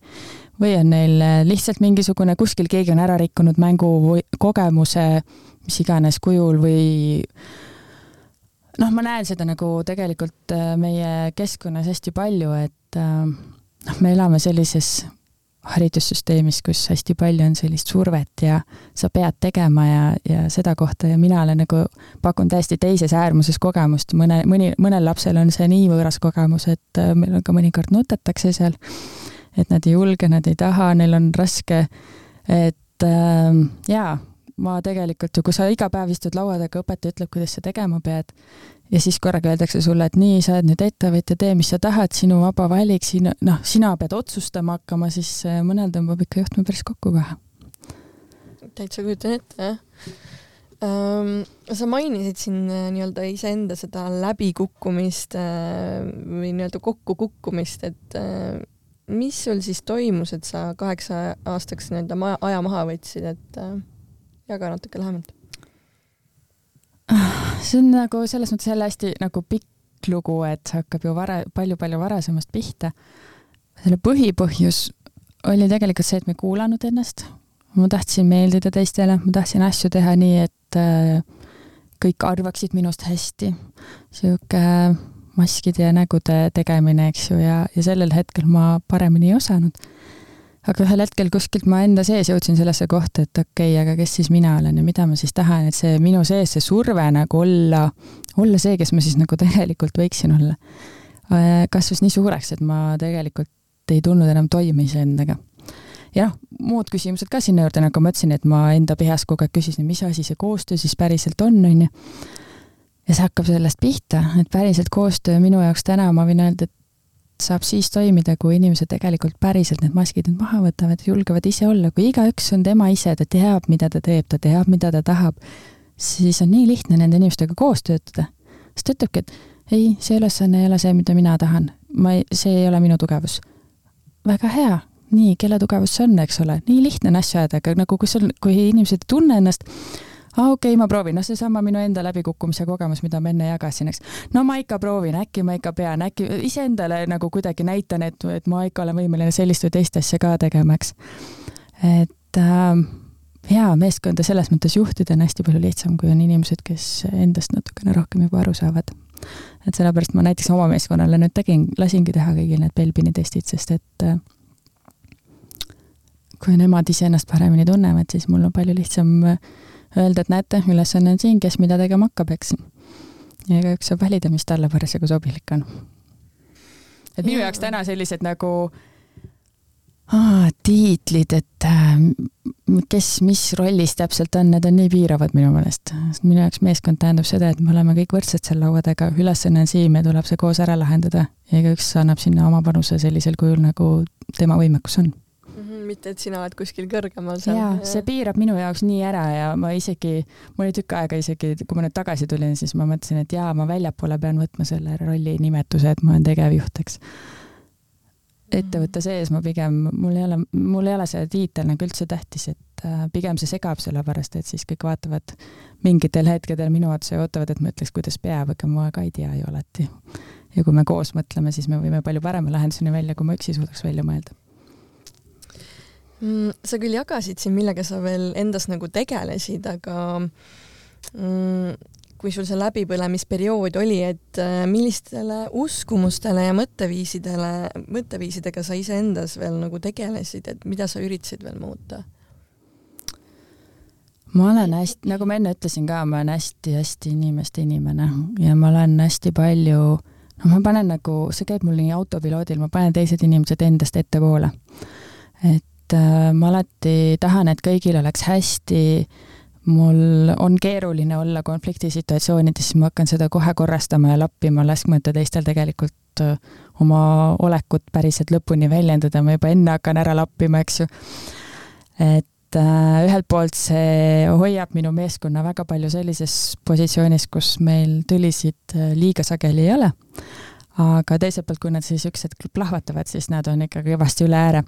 või on neil lihtsalt mingisugune, kuskil keegi on ära rikkunud mängu või kogemuse, mis iganes kujul või noh, ma näen seda nagu tegelikult äh, meie keskkonnas hästi palju, et äh, noh, me elame sellises haridussüsteemis, kus hästi palju on sellist survet ja sa pead tegema ja, ja seda kohta ja mina olen nagu, pakun täiesti teises äärmuses kogemust, mõne, mõni, mõnel lapsel on see nii võõras kogemus, et äh, meil on ka mõnikord nutetakse seal, et nad ei julge, nad ei taha, neil on raske, et äh, jaa, ma tegelikult ju, kui sa iga päev istud laua taga, õpetaja ütleb, kuidas sa tegema pead, ja siis korraga öeldakse sulle, et nii, sa oled nüüd ettevõtja, tee, mis sa tahad, sinu vaba valik, sina, noh, sina pead otsustama hakkama, siis äh, mõnel tõmbab ikka juhtme päris kokku kohe. täitsa kujutan ette, jah sa mainisid siin äh, nii-öelda iseenda seda läbikukkumist uh, või nii-öelda kokkukukkumist, et mis sul siis toimus, et sa kaheksa aastaks nii-öelda aja maha võtsid, et jaga natuke lähemalt <sighs> see on nagu selles mõttes jälle hästi nagu pikk lugu, et hakkab ju vara, palju-palju varasemast pihta. selle põhipõhjus oli tegelikult see, et ma ei kuulanud ennast. ma tahtsin meeldida teistele, ma tahtsin asju teha nii, et äh, kõik arvaksid minust hästi. sihuke maskide ja nägude tegemine, eks ju, ja, ja sellel hetkel ma paremini ei osanud aga ühel hetkel kuskilt ma enda sees jõudsin sellesse kohta, et okei okay,, aga kes siis mina olen ja mida ma siis tahan, et see minu sees, see surve nagu olla, olla see, kes ma siis nagu <laughs> tegelikult võiksin olla, äh, kasvas nii suureks, et ma tegelikult ei tulnud enam toime iseendaga. ja noh, muud küsimused ka sinna juurde, nagu ma ütlesin, et ma enda peas kogu aeg küsisin, mis asi see koostöö siis päriselt on, on ju. ja see hakkab sellest pihta, et päriselt koostöö minu jaoks täna ma võin öelda, et saab siis toimida, kui inimesed tegelikult päriselt need maskid nüüd maha võtavad, julgevad ise olla, kui igaüks on tema ise, ta teab, mida ta teeb, ta teab, mida ta tahab, siis on nii lihtne nende inimestega koos töötada. sest ta ütlebki, et ei, see ülesanne ei ole see, mida mina tahan, ma ei, see ei ole minu tugevus. väga hea, nii, kelle tugevus see on, eks ole, nii lihtne on asju ajada, aga nagu kui sul, kui inimesed ei tunne ennast, aa okei okay,, ma proovin, noh, seesama minu enda läbikukkumise kogemus, mida ma enne jagasin, eks. no ma ikka proovin, äkki ma ikka pean, äkki iseendale nagu kuidagi näitan, et, et ma ikka olen võimeline sellist või teist asja ka tegema, eks. et äh, hea meeskonda selles mõttes juhtida on hästi palju lihtsam, kui on inimesed, kes endast natukene rohkem juba aru saavad. et sellepärast ma näiteks oma meeskonnale nüüd tegin, lasingi teha kõigil need Belbini testid, sest et äh, kui nemad iseennast paremini tunnevad, siis mul on palju lihtsam äh, öelda, et näete, ülesanne on siin, kes mida tegema hakkab, eks. ja igaüks saab valida, mis talle parasjagu sobilik on. et minu jaoks täna sellised nagu aa, tiitlid, et äh, kes mis rollis täpselt on, need on nii piiravad minu meelest. sest minu jaoks meeskond tähendab seda, et me oleme kõik võrdsed seal laua taga, ülesanne on siin, meil tuleb see koos ära lahendada ja igaüks annab sinna oma panuse sellisel kujul, nagu tema võimekus on mitte et sina oled kuskil kõrgemal seal. jaa, see piirab minu jaoks nii ära ja ma isegi, mul oli tükk aega isegi, kui ma nüüd tagasi tulin, siis ma mõtlesin, et jaa, ma väljapoole pean võtma selle rolli nimetuse, et ma olen tegevjuht, eks. ettevõtte sees ma pigem, mul ei ole, mul ei ole see tiitel nagu üldse tähtis, et äh, pigem see segab, sellepärast et siis kõik vaatavad mingitel hetkedel minu otsa ja ootavad, et ma ütleks, kuidas peab, aga ma ka ei tea ju alati. ja kui me koos mõtleme, siis me võime palju parema lahenduseni välja, kui ma üksi suudaks välja mõelda mm,. sa küll jagasid siin, millega sa veel endas nagu tegelesid, aga mm, kui sul see läbipõlemisperiood oli, et äh, millistele uskumustele ja mõtteviisidele, mõtteviisidega sa iseendas veel nagu tegelesid, et mida sa üritasid veel muuta? ma olen hästi, nagu ma enne ütlesin ka, ma olen hästi-hästi inimeste inimene ja ma olen hästi palju, no ma panen nagu, see käib mul nii autopiloodil, ma panen teised inimesed endast ettepoole. et et äh, ma alati tahan, et kõigil oleks hästi, mul on keeruline olla konfliktisituatsioonides, siis ma hakkan seda kohe korrastama ja lappima, laskmata teistel tegelikult äh, oma olekut päriselt lõpuni väljendada, ma juba enne hakkan ära lappima, eks ju. et äh, ühelt poolt see hoiab minu meeskonna väga palju sellises positsioonis, kus meil tülisid liiga sageli ei ole aga teiselt poolt, kui nad siis üks hetk plahvatavad, siis nad on ikka kõvasti üle ääre.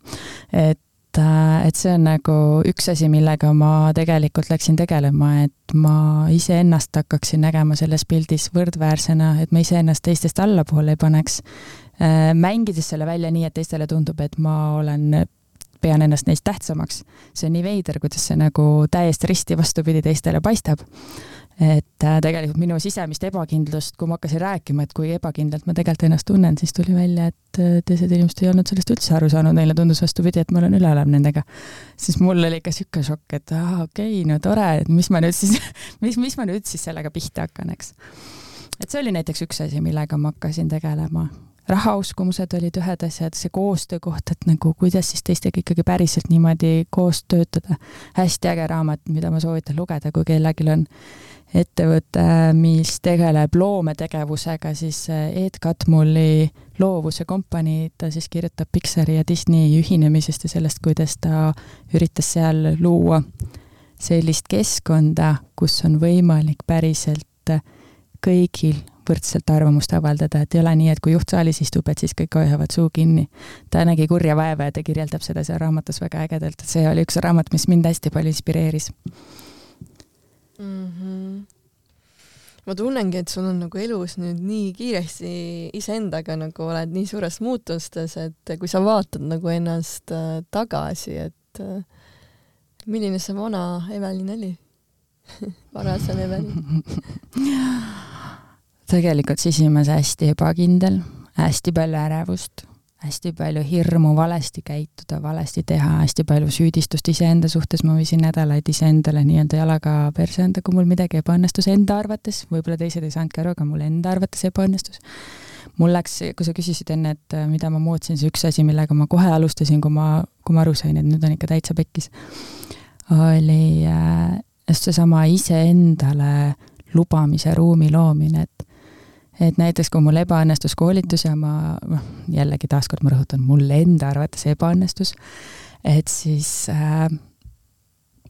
et äh, et see on nagu üks asi, millega ma tegelikult läksin tegelema, et ma iseennast hakkaksin nägema selles pildis võrdväärsena, et ma iseennast teistest allapoole ei paneks, äh, mängides selle välja nii, et teistele tundub, et ma olen pean ennast neist tähtsamaks. see on nii veider, kuidas see nagu täiesti risti vastupidi teistele paistab et äh, tegelikult minu sisemist ebakindlust, kui ma hakkasin rääkima, et kui ebakindlalt ma tegelikult ennast tunnen, siis tuli välja, et äh, teised inimesed ei olnud sellest üldse aru saanud, neile tundus vastupidi, et ma olen üleolev nendega. siis mul oli ikka niisugune šokk, et aa, okei okay,, no tore, et mis ma nüüd siis <laughs> mis, mis ma nüüd siis sellega pihta hakkan, eks. et see oli näiteks üks asi, millega ma hakkasin tegelema rahauskumused olid ühed asjad, see koostöö koht, et nagu kuidas siis teistega ikkagi päriselt niimoodi koos töötada. hästi äge raamat, mida ma soovitan lugeda, kui kellelgi on ettevõte, mis tegeleb loometegevusega, siis äh, Ed Catmulli loovuse kompanii, ta siis kirjutab Pixari ja Disney ühinemisest ja sellest, kuidas ta üritas seal luua sellist keskkonda, kus on võimalik päriselt kõigil võrdselt arvamust avaldada, et ei ole nii, et kui juht saalis istub, et siis kõik hoiavad suu kinni. ta nägi kurja vaeva ja ta kirjeldab seda seal raamatus väga ägedalt, et see oli üks raamat, mis mind hästi palju inspireeris mm. -hmm. ma tunnengi, et sul on nagu elus nüüd nii kiiresti iseendaga nagu oled nii suures muutustes, et kui sa vaatad nagu ennast äh, tagasi, et äh, milline see vana Evelin oli <laughs> varasem Evelin <laughs> tegelikult sisimas hästi ebakindel, hästi palju ärevust hästi palju hirmu valesti käituda, valesti teha, hästi palju süüdistust iseenda suhtes, ma võisin nädalaid iseendale nii-öelda jalaga perse anda, kui mul midagi ebaõnnestus enda arvates, võib-olla teised ei saanudki aru, aga mul enda arvates ebaõnnestus. mul läks, kui sa küsisid enne, et äh, mida ma muutsin, siis üks asi, millega ma kohe alustasin, kui ma, kui ma aru sain, et nüüd on ikka täitsa pekkis, oli äh, just seesama iseendale lubamise ruumi loomine, et et näiteks kui mul ebaõnnestus koolitus ja ma, noh, jällegi taaskord ma rõhutan, mul enda arvates ebaõnnestus, et siis äh,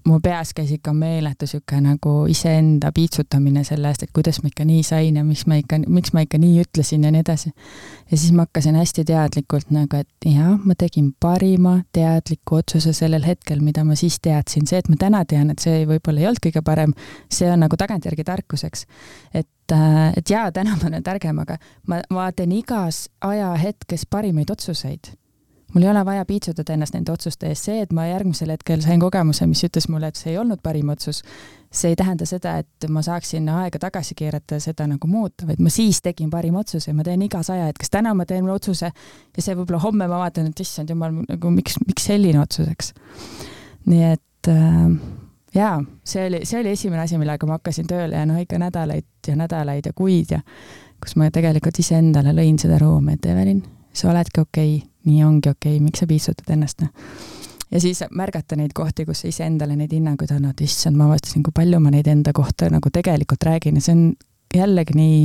mu peas käis ikka meeletu niisugune nagu iseenda piitsutamine selle eest, et kuidas ma ikka nii sain ja miks ma ikka, miks ma ikka nii ütlesin ja nii edasi. ja siis ma hakkasin hästi teadlikult nagu, et jah, ma tegin parima teadliku otsuse sellel hetkel, mida ma siis teadsin. see, et ma täna tean, et see võib-olla ei olnud kõige parem, see on nagu tagantjärgi tarkuseks. et, äh, et jaa, täna ma olen targem, aga ma, ma teen igas ajahetkes parimaid otsuseid mul ei ole vaja piitsutada ennast nende otsuste eest, see, et ma järgmisel hetkel sain kogemuse, mis ütles mulle, et see ei olnud parim otsus, see ei tähenda seda, et ma saaksin aega tagasi keerata ja seda nagu muuta, vaid ma siis tegin parima otsuse ma teen igas ajahetkes, täna ma teen otsuse ja see võib-olla homme ma vaatan, et issand jumal, nagu miks, miks selline otsus, eks. nii et äh, jaa, see oli, see oli esimene asi, millega ma hakkasin tööle ja noh, ikka nädalaid ja nädalaid ja kuid ja kus ma tegelikult iseendale lõin seda rõõmu, et Evelin, sa oledki okei okay,, nii ongi okei okay,, miks sa piitsutad ennast, noh. ja siis märgata neid kohti, kus sa iseendale neid hinnanguid annad, issand, ma avastasin, kui palju ma neid enda kohta nagu tegelikult räägin ja see on jällegi nii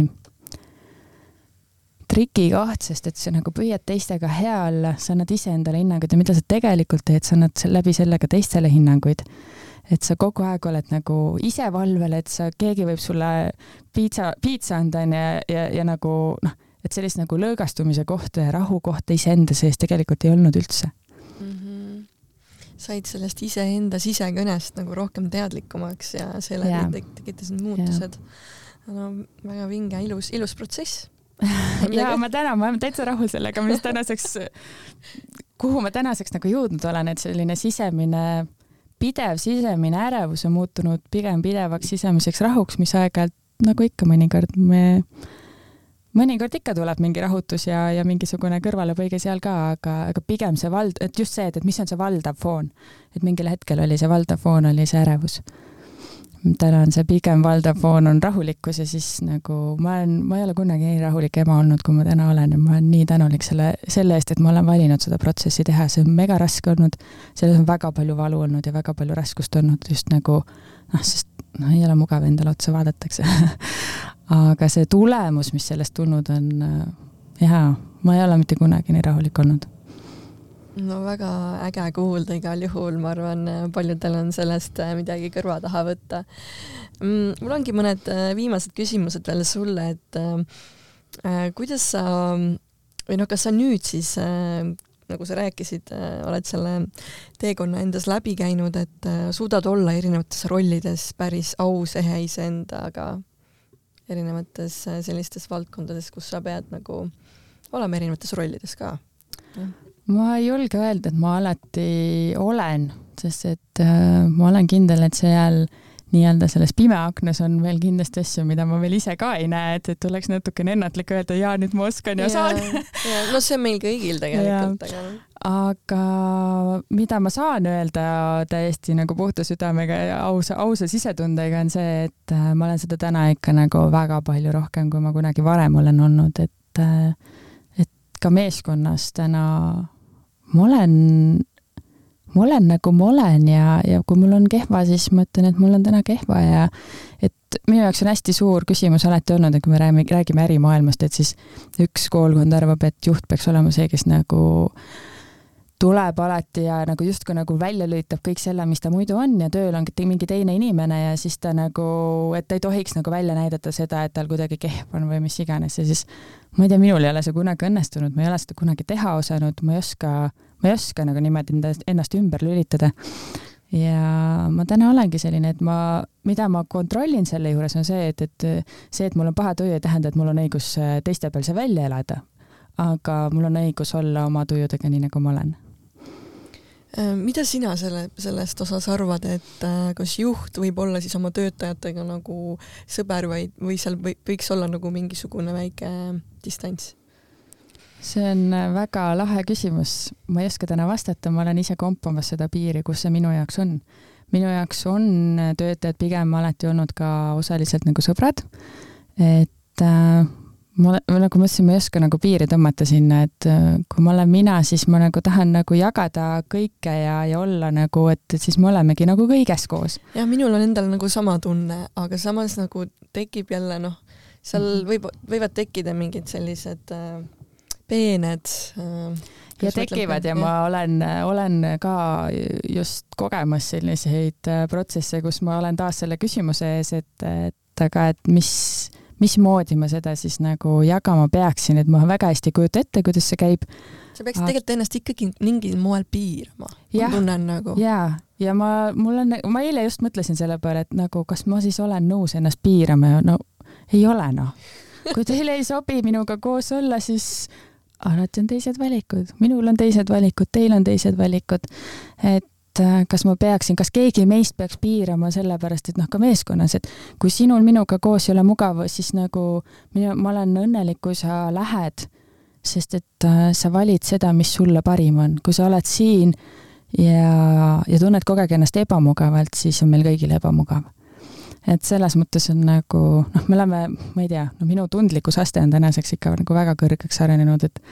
trikikoht, sest et sa nagu püüad teistega hea olla, sa annad iseendale hinnanguid ja mida sa tegelikult teed, sa annad läbi selle ka teistele hinnanguid et sa kogu aeg oled nagu ise valvel, et sa, keegi võib sulle piitsa, piitsa anda, onju, ja, ja, ja nagu noh, et sellist nagu lõõgastumise kohta ja rahu kohta iseenda sees tegelikult ei olnud üldse mm. -hmm. said sellest iseenda sisekõnest nagu rohkem teadlikumaks ja seeläbi tekitas need muutused. no väga vinge, ilus, ilus protsess <laughs> ja ma tänan, ma olen täitsa rahul sellega, mis tänaseks, kuhu ma tänaseks nagu jõudnud olen, et selline sisemine pidev sisemine ärevus on muutunud pigem pidevaks sisemiseks rahuks, mis aeg-ajalt nagu ikka mõnikord me, mõnikord ikka tuleb mingi rahutus ja, ja mingisugune kõrvalepõige seal ka, aga, aga pigem see vald, et just see, et, et mis on see valdav foon. et mingil hetkel oli see valdav foon, oli see ärevus täna on see pigem valdav foon on rahulikkus ja siis nagu ma olen, ma ei ole kunagi nii rahulik ema olnud, kui ma täna olen ja ma olen nii tänulik selle, selle eest, et ma olen valinud seda protsessi teha, see on mega raske olnud. selles on väga palju valu olnud ja väga palju raskust olnud just nagu noh, sest noh, ei ole mugav endale otsa vaadata, eks <laughs> aga see tulemus, mis sellest tulnud on, jaa, ma ei ole mitte kunagi nii rahulik olnud no väga äge kuulda igal juhul, ma arvan, paljudel on sellest äh, midagi kõrva taha võtta. Mm, mul ongi mõned äh, viimased küsimused veel sulle, et äh, kuidas sa või noh, kas sa nüüd siis nagu sa rääkisid, oled selle teekonna endas läbi käinud, et suudad olla erinevates rollides päris aus, ehe iseendaga erinevates sellistes valdkondades, kus sa pead nagu olema erinevates rollides ka? ma ei julge öelda, et ma alati olen, sest et äh, ma olen kindel, et seal nii-öelda selles pimeaknas on veel kindlasti asju, mida ma veel ise ka ei näe, et, et oleks natukene ennatlik öelda, jaa, nüüd ma oskan ja, ja saan. no see on meil kõigil tegelikult, aga aga mida ma saan öelda täiesti nagu puhta südamega ja ausa, ausa sisetundega on see, et äh, ma olen seda täna ikka nagu väga palju rohkem, kui ma kunagi varem olen olnud, et äh, et ka meeskonnas täna ma olen, ma olen nagu ma olen ja, ja kui mul on kehva, siis ma ütlen, et mul on täna kehva ja et minu jaoks on hästi suur küsimus alati olnud, et kui me räägime, räägime ärimaailmast, et siis üks koolkond arvab, et juht peaks olema see, kes nagu tuleb alati ja nagu justkui nagu välja lülitab kõik selle, mis ta muidu on ja tööl on mingi teine inimene ja siis ta nagu, et ta ei tohiks nagu välja näidata seda, et tal kuidagi kehv on või mis iganes ja siis ma ei tea, minul ei ole see kunagi õnnestunud, ma ei ole seda kunagi teha osanud, ma ei oska, ma ei oska nagu niimoodi ennast ümber lülitada. ja ma täna olengi selline, et ma, mida ma kontrollin selle juures, on see, et, et see, et mul on paha tuju, ei tähenda, et mul on õigus teiste peal see välja elada. aga mul on õigus olla oma tujudega nii, nagu ma olen Äh, mida sina selle, sellest osas arvad, et äh, kas juht võib olla siis oma töötajatega nagu sõber või, või seal või, võiks olla nagu mingisugune väike distants? See on äh, väga lahe küsimus, ma ei oska täna vastata, ma olen ise kompamas seda piiri, kus see minu jaoks on. minu jaoks on töötajad pigem alati olnud ka osaliselt nagu sõbrad, et äh, ma, nagu ma ütlesin, ma ei oska nagu piiri tõmmata sinna, et äh, kui ma olen mina, siis ma nagu tahan nagu jagada kõike ja, ja olla nagu, et, siis me olemegi nagu kõiges koos. jah, minul on endal nagu sama tunne, aga samas nagu tekib jälle noh, seal -hmm. võib, võivad tekkida mingid sellised äh, peened äh, ja tekivad ja ma olen, olen ka just kogemas selliseid äh, protsesse, kus ma olen taas selle küsimuse ees, et, et aga et mis mismoodi ma seda siis nagu jagama peaksin, et ma väga hästi ei kujuta ette, kuidas see käib. sa peaksid aga... tegelikult ennast ikkagi mingil moel piirama, ma tunnen nagu. jaa, ja ma, mul on, ma eile just mõtlesin selle peale, et nagu kas ma siis olen nõus ennast piirama ja no ei ole noh. kui teile ei sobi minuga koos olla, siis alati on teised valikud, minul on teised valikud, teil on teised valikud. et äh, kas ma peaksin, kas keegi meist peaks piirama sellepärast, et noh, ka meeskonnas, et kui sinul minuga koos ei ole mugav, siis nagu minu, ma olen õnnelik, kui sa lähed, sest et äh, sa valid seda, mis sulle parim on, kui sa oled siin ja, ja tunned kogu aeg ennast ebamugavalt, siis on meil kõigil ebamugav et selles mõttes on nagu noh, me oleme, ma ei tea, no minu tundlikkusaste on tänaseks ikka nagu väga kõrgeks arenenud, et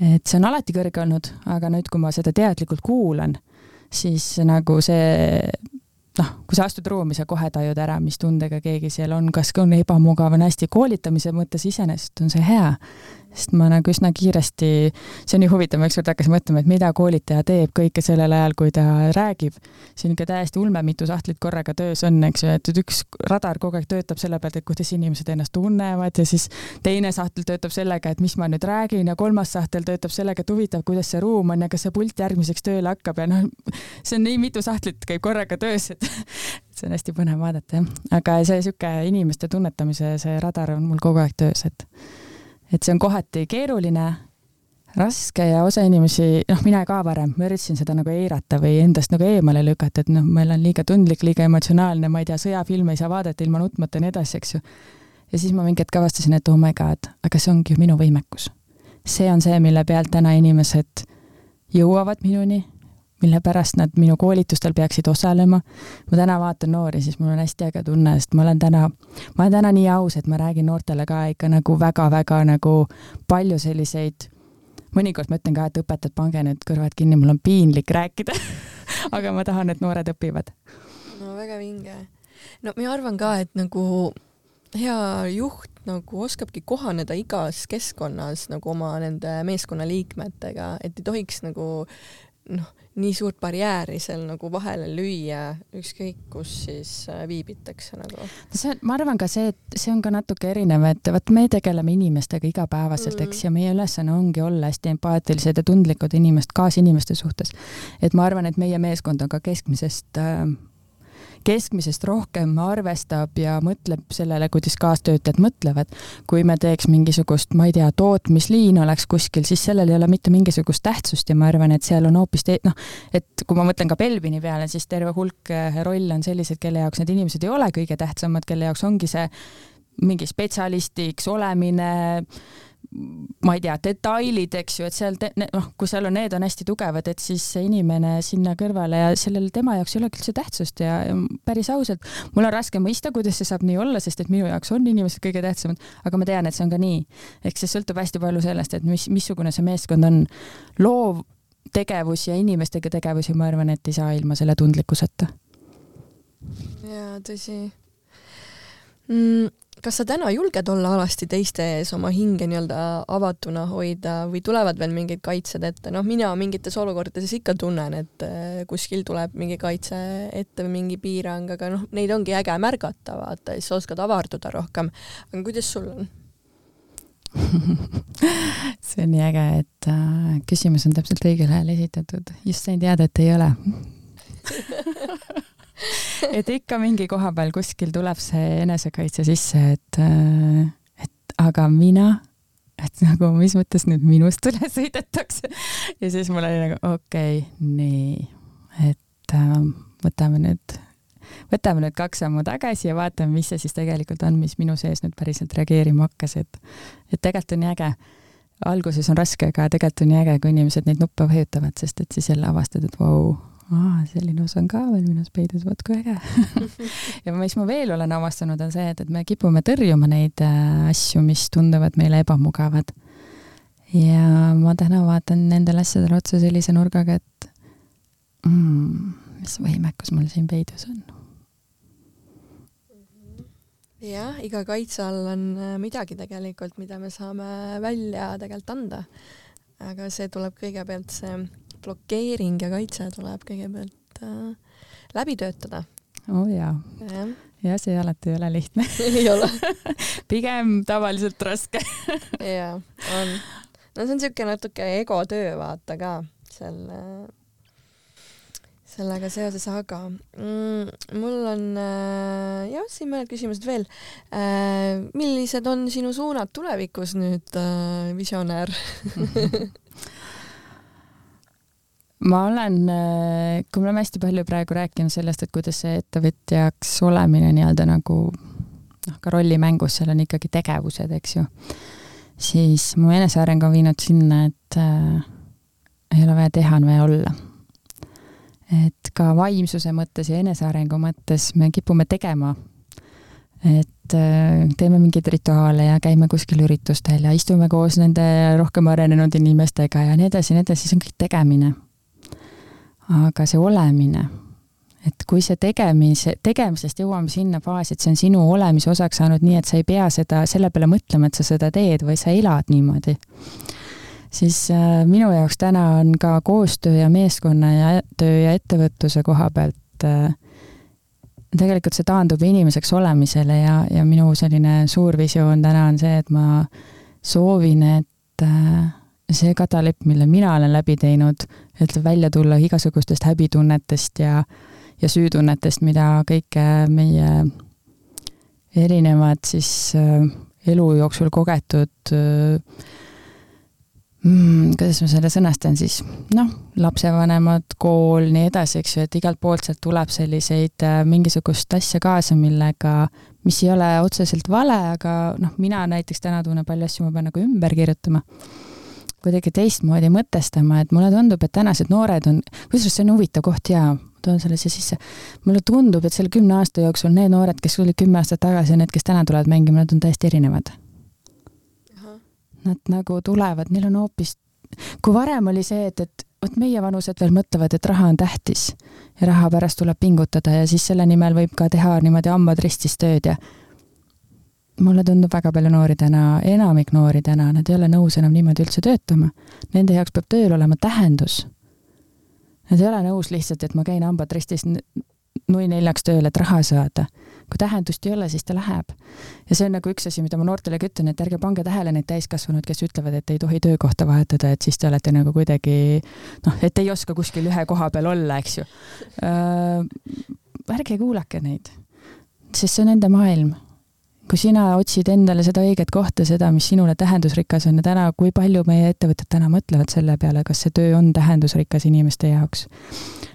et see on alati kõrge olnud, aga nüüd, kui ma seda teadlikult kuulan, siis nagu see noh, kui sa astud ruumi, sa kohe tajud ära, mis tundega keegi seal on, kas on ebamugav, on hästi, koolitamise mõttes iseenesest on see hea, sest ma nagu üsna kiiresti, see on nii huvitav, ma ükskord hakkasin mõtlema, et mida koolitaja teeb kõike sellel ajal, kui ta räägib. siin ikka täiesti ulme mitu sahtlit korraga töös on, eks ju, et üks radar kogu aeg töötab selle pealt, et kuidas inimesed ennast tunnevad ja siis teine sahtel töötab sellega, et mis ma nüüd räägin ja kolmas sahtel töötab sellega, et huvitav, kuidas see ruum on ja kas see pult järgmiseks tööle hakkab ja noh, <laughs> see on nii mitu sahtlit käib korraga töös, et <laughs> see on hästi põnev vaadata jah, aga see sihuke inimeste tunnetamise see radar on mul kogu aeg töös, et et see on kohati keeruline, raske ja osa inimesi, noh, mina ka varem, ma üritasin seda nagu eirata või endast nagu eemale lükata, et noh, ma olen liiga tundlik, liiga emotsionaalne, ma ei tea, sõjafilme ei saa vaadata ilma nutmata ja nii edasi, eks ju. ja siis ma mingi hetk avastasin, et oh my god, aga see ongi ju minu võimekus. see on see, mille pealt täna inimesed jõuavad minuni mille pärast nad minu koolitustel peaksid osalema. ma täna vaatan noori, siis mul on hästi äge tunne, sest ma olen täna, ma olen täna nii aus, et ma räägin noortele ka ikka nagu väga-väga nagu palju selliseid, mõnikord ma ütlen ka, et õpetajad, pange nüüd kõrvad kinni, mul on piinlik rääkida <laughs> aga ma tahan, et noored õpivad. no väga vinge. no ma arvan ka, et nagu hea juht nagu oskabki kohaneda igas keskkonnas nagu oma nende meeskonnaliikmetega, et ei tohiks nagu noh, nii suurt barjääri seal nagu vahele lüüa, ükskõik kus siis äh, viibitakse nagu. see on, ma arvan ka see, et see on ka natuke erinev, et vot me tegeleme inimestega igapäevaselt mm, -hmm. eks, ja meie ülesanne ongi olla hästi empaatilised ja tundlikud inimest, kaasinimeste suhtes. et ma arvan, et meie meeskond on ka keskmisest äh, keskmisest rohkem arvestab ja mõtleb sellele, kuidas kaastöötajad mõtlevad. kui me teeks mingisugust, ma ei tea, tootmisliin oleks kuskil, siis sellel ei ole mitte mingisugust tähtsust ja ma arvan, et seal on hoopis te-, noh, et kui ma mõtlen ka Belbini peale, siis terve hulk eh, rolle on sellised, kelle jaoks need inimesed ei ole kõige tähtsamad, kelle jaoks ongi see mingi spetsialistiks olemine, ma ei tea, detailid, eks ju, et seal, noh, kui seal on, need on hästi tugevad, et siis see inimene sinna kõrvale ja sellel tema jaoks ei olegi üldse tähtsust ja, ja päris ausalt, mul on raske mõista, kuidas see saab nii olla, sest et minu jaoks on inimesed kõige tähtsamad, aga ma tean, et see on ka nii. ehk see sõltub hästi palju sellest, et mis, missugune see meeskond on. loov tegevus ja inimestega tegevusi, ma arvan, et ei saa ilma selle tundlikkuseta. jaa, tõsi mm kas sa täna julged olla alasti teiste ees oma hinge nii-öelda avatuna hoida või tulevad veel mingid kaitsed ette, noh, mina mingites olukordades ikka tunnen, et äh, kuskil tuleb mingi kaitse ette või mingi piirang, aga noh, neid ongi äge märgata, vaata, siis oskad avarduda rohkem. aga kuidas sul on? <laughs> see on nii äge, et äh, küsimus on täpselt õigel ajal esitatud. just sain teada, et ei ole <laughs> <laughs> et ikka mingi koha peal kuskil tuleb see enesekaitse sisse, et, äh, et aga mina, et nagu mis mõttes nüüd minust üle sõidetakse. ja siis mul oli nagu okei okay,, nii, et äh, võtame nüüd, võtame nüüd kaks sammu tagasi ja vaatame, mis see siis tegelikult on, mis minu sees nüüd päriselt reageerima hakkas, et, et tegelikult on nii äge. Alguses on raske, aga tegelikult on nii äge, kui inimesed neid nuppe vajutavad, sest et siis jälle avastad, et vau wow,, aa, selline osa on ka veel minus peidus, vot kui äge <laughs> ja mis ma veel olen avastanud, on see, et, et me kipume tõrjuma neid äh, asju, mis tunduvad meile ebamugavad. ja ma täna vaatan nendele asjadele otsa sellise nurgaga, et mm, mis võimekus mul siin peidus on jah, iga kaitse all on äh, midagi tegelikult, mida me saame välja tegelikult anda. aga see tuleb kõigepealt see blokeering ja kaitse tuleb kõigepealt äh, läbi töötada. oo oh, jaa ja. ja see alati ei ole lihtne <laughs> ei ole <laughs> pigem tavaliselt raske <laughs> jaa, on. no see on niisugune natuke egotöö, vaata ka, seal sellega seoses, aga mm, mul on äh, jah, siin mõned küsimused veel äh,. millised on sinu suunad tulevikus nüüd äh,, visionäär ma olen, äh, kui me oleme hästi palju praegu rääkinud sellest, et kuidas see ettevõtjaks olemine nii-öelda nagu noh, ka rollimängus, seal on ikkagi tegevused, eks ju, siis mu eneseareng on viinud sinna, et äh, ei ole vaja teha, on vaja olla et ka vaimsuse mõttes ja enesearengu mõttes me kipume tegema. et äh, teeme mingeid rituaale ja käime kuskil üritustel ja istume koos nende rohkem arenenud inimestega ja nii edasi nii edasi, see on kõik tegemine. Aga see olemine, et kui see tegemise, tegemisest jõuame sinna faasi, et see on sinu olemise osaks saanud nii, et sa ei pea seda selle peale mõtlema, et sa seda teed või sa elad niimoodi siis äh, minu jaoks täna on ka koostöö ja meeskonna ja töö ja ettevõtluse koha pealt äh, tegelikult see taandub inimeseks olemisele ja, ja minu selline suur visioon täna on see, et ma soovin, et äh, see kadalipp, mille mina olen läbi teinud, ütleb välja tulla igasugustest häbitunnetest ja, ja süütunnetest, mida kõike meie erinevad siis elu jooksul kogetud äh, mm,, kuidas ma selle sõnastan siis, noh, lapsevanemad, kool, nii edasi, eks ju, et igalt poolt sealt tuleb selliseid äh, mingisugust asja kaasa, millega, mis ei ole otseselt vale, aga noh, mina näiteks täna tunnen palju asju, ma pean nagu ümber kirjutama kuidagi teistmoodi mõtestama, et mulle tundub, et tänased noored on, kusjuures see on huvitav koht ja toon selle siia sisse. mulle tundub, et selle kümne aasta jooksul need noored, kes olid kümme aastat tagasi ja need, kes täna tulevad mängima, nad on täiesti erinevad nad nagu tulevad, neil on hoopis, kui varem oli see, et, et vot meie vanused veel mõtlevad, et raha on tähtis ja raha pärast tuleb pingutada ja siis selle nimel võib ka teha niimoodi hambad ristis tööd ja mulle tundub väga palju noori täna, enamik noori täna, nad ei ole nõus enam niimoodi üldse töötama. Nende jaoks peab tööl olema tähendus. Nad ei ole nõus lihtsalt, et ma käin hambad ristis nui neljaks tööle, et raha saada kui tähendust ei ole, siis ta läheb. ja see on nagu üks asi, mida ma noortelegi ütlen, et ärge pange tähele neid täiskasvanuid, kes ütlevad, et ei tohi töökohta vahetada, et siis te olete nagu kuidagi noh, et ei oska kuskil ühe koha peal olla, eks ju äh,. ärge kuulake neid, sest see on nende maailm kui sina otsid endale seda õiget kohta, seda, mis sinule tähendusrikas on ja täna, kui palju meie ettevõtted täna mõtlevad selle peale, kas see töö on tähendusrikas inimeste jaoks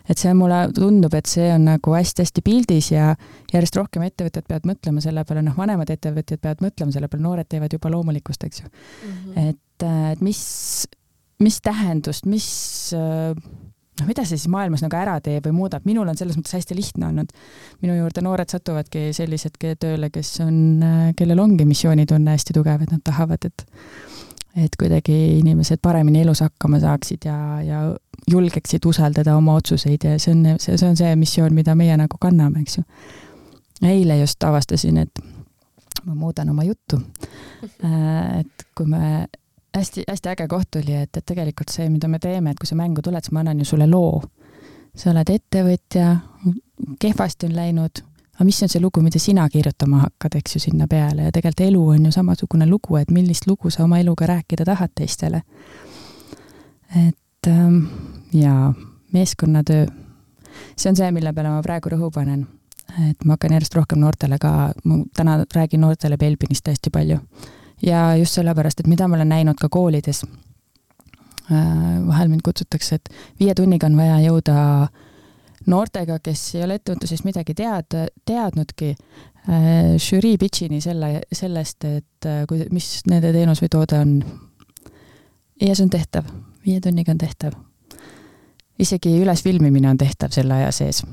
et see mulle tundub, et see on nagu hästi-hästi pildis ja järjest rohkem ettevõtted peavad mõtlema selle peale, noh, vanemad ettevõtjad peavad mõtlema selle peale, noored teevad juba loomulikust, eks ju mm. -hmm. et, äh, et mis, mis tähendust, mis noh, mida see siis maailmas nagu ära teeb või muudab, minul on selles mõttes hästi lihtne olnud. minu juurde noored satuvadki sellised tööle, kes on, äh, kellel ongi missioonitunne hästi tugev, et nad tahavad, et et kuidagi inimesed paremini elus hakkama saaksid ja, ja julgeksid usaldada oma otsuseid ja see on, see, see on see missioon, mida meie nagu kanname, eks ju. eile just avastasin, et ma muudan oma juttu. <laughs> Äh, et kui me hästi-hästi äge koht oli, et, et tegelikult see, mida me teeme, et kui sa mängu tuled, siis ma annan ju sulle loo. sa oled ettevõtja, kehvasti on läinud aga mis on see lugu, mida sina kirjutama hakkad, eks ju, sinna peale ja tegelikult elu on ju samasugune lugu, et millist lugu sa oma eluga rääkida tahad teistele. et ähm, ja meeskonnatöö, see on see, mille peale ma praegu rõhu panen. et ma hakkan järjest rohkem noortele ka, ma täna räägin noortele Belbinist hästi palju. Ja just sellepärast, et mida ma olen näinud ka koolides, äh, vahel mind kutsutakse, et viie tunniga on vaja jõuda noortega, kes ei ole ettevõtlusest midagi tead, teadnudki äh,, žürii pitch'ini selle, sellest, et äh, kui, mis nende teenus või toode on. ja see on tehtav, viie tunniga on tehtav. isegi ülesfilmimine on tehtav selle aja sees.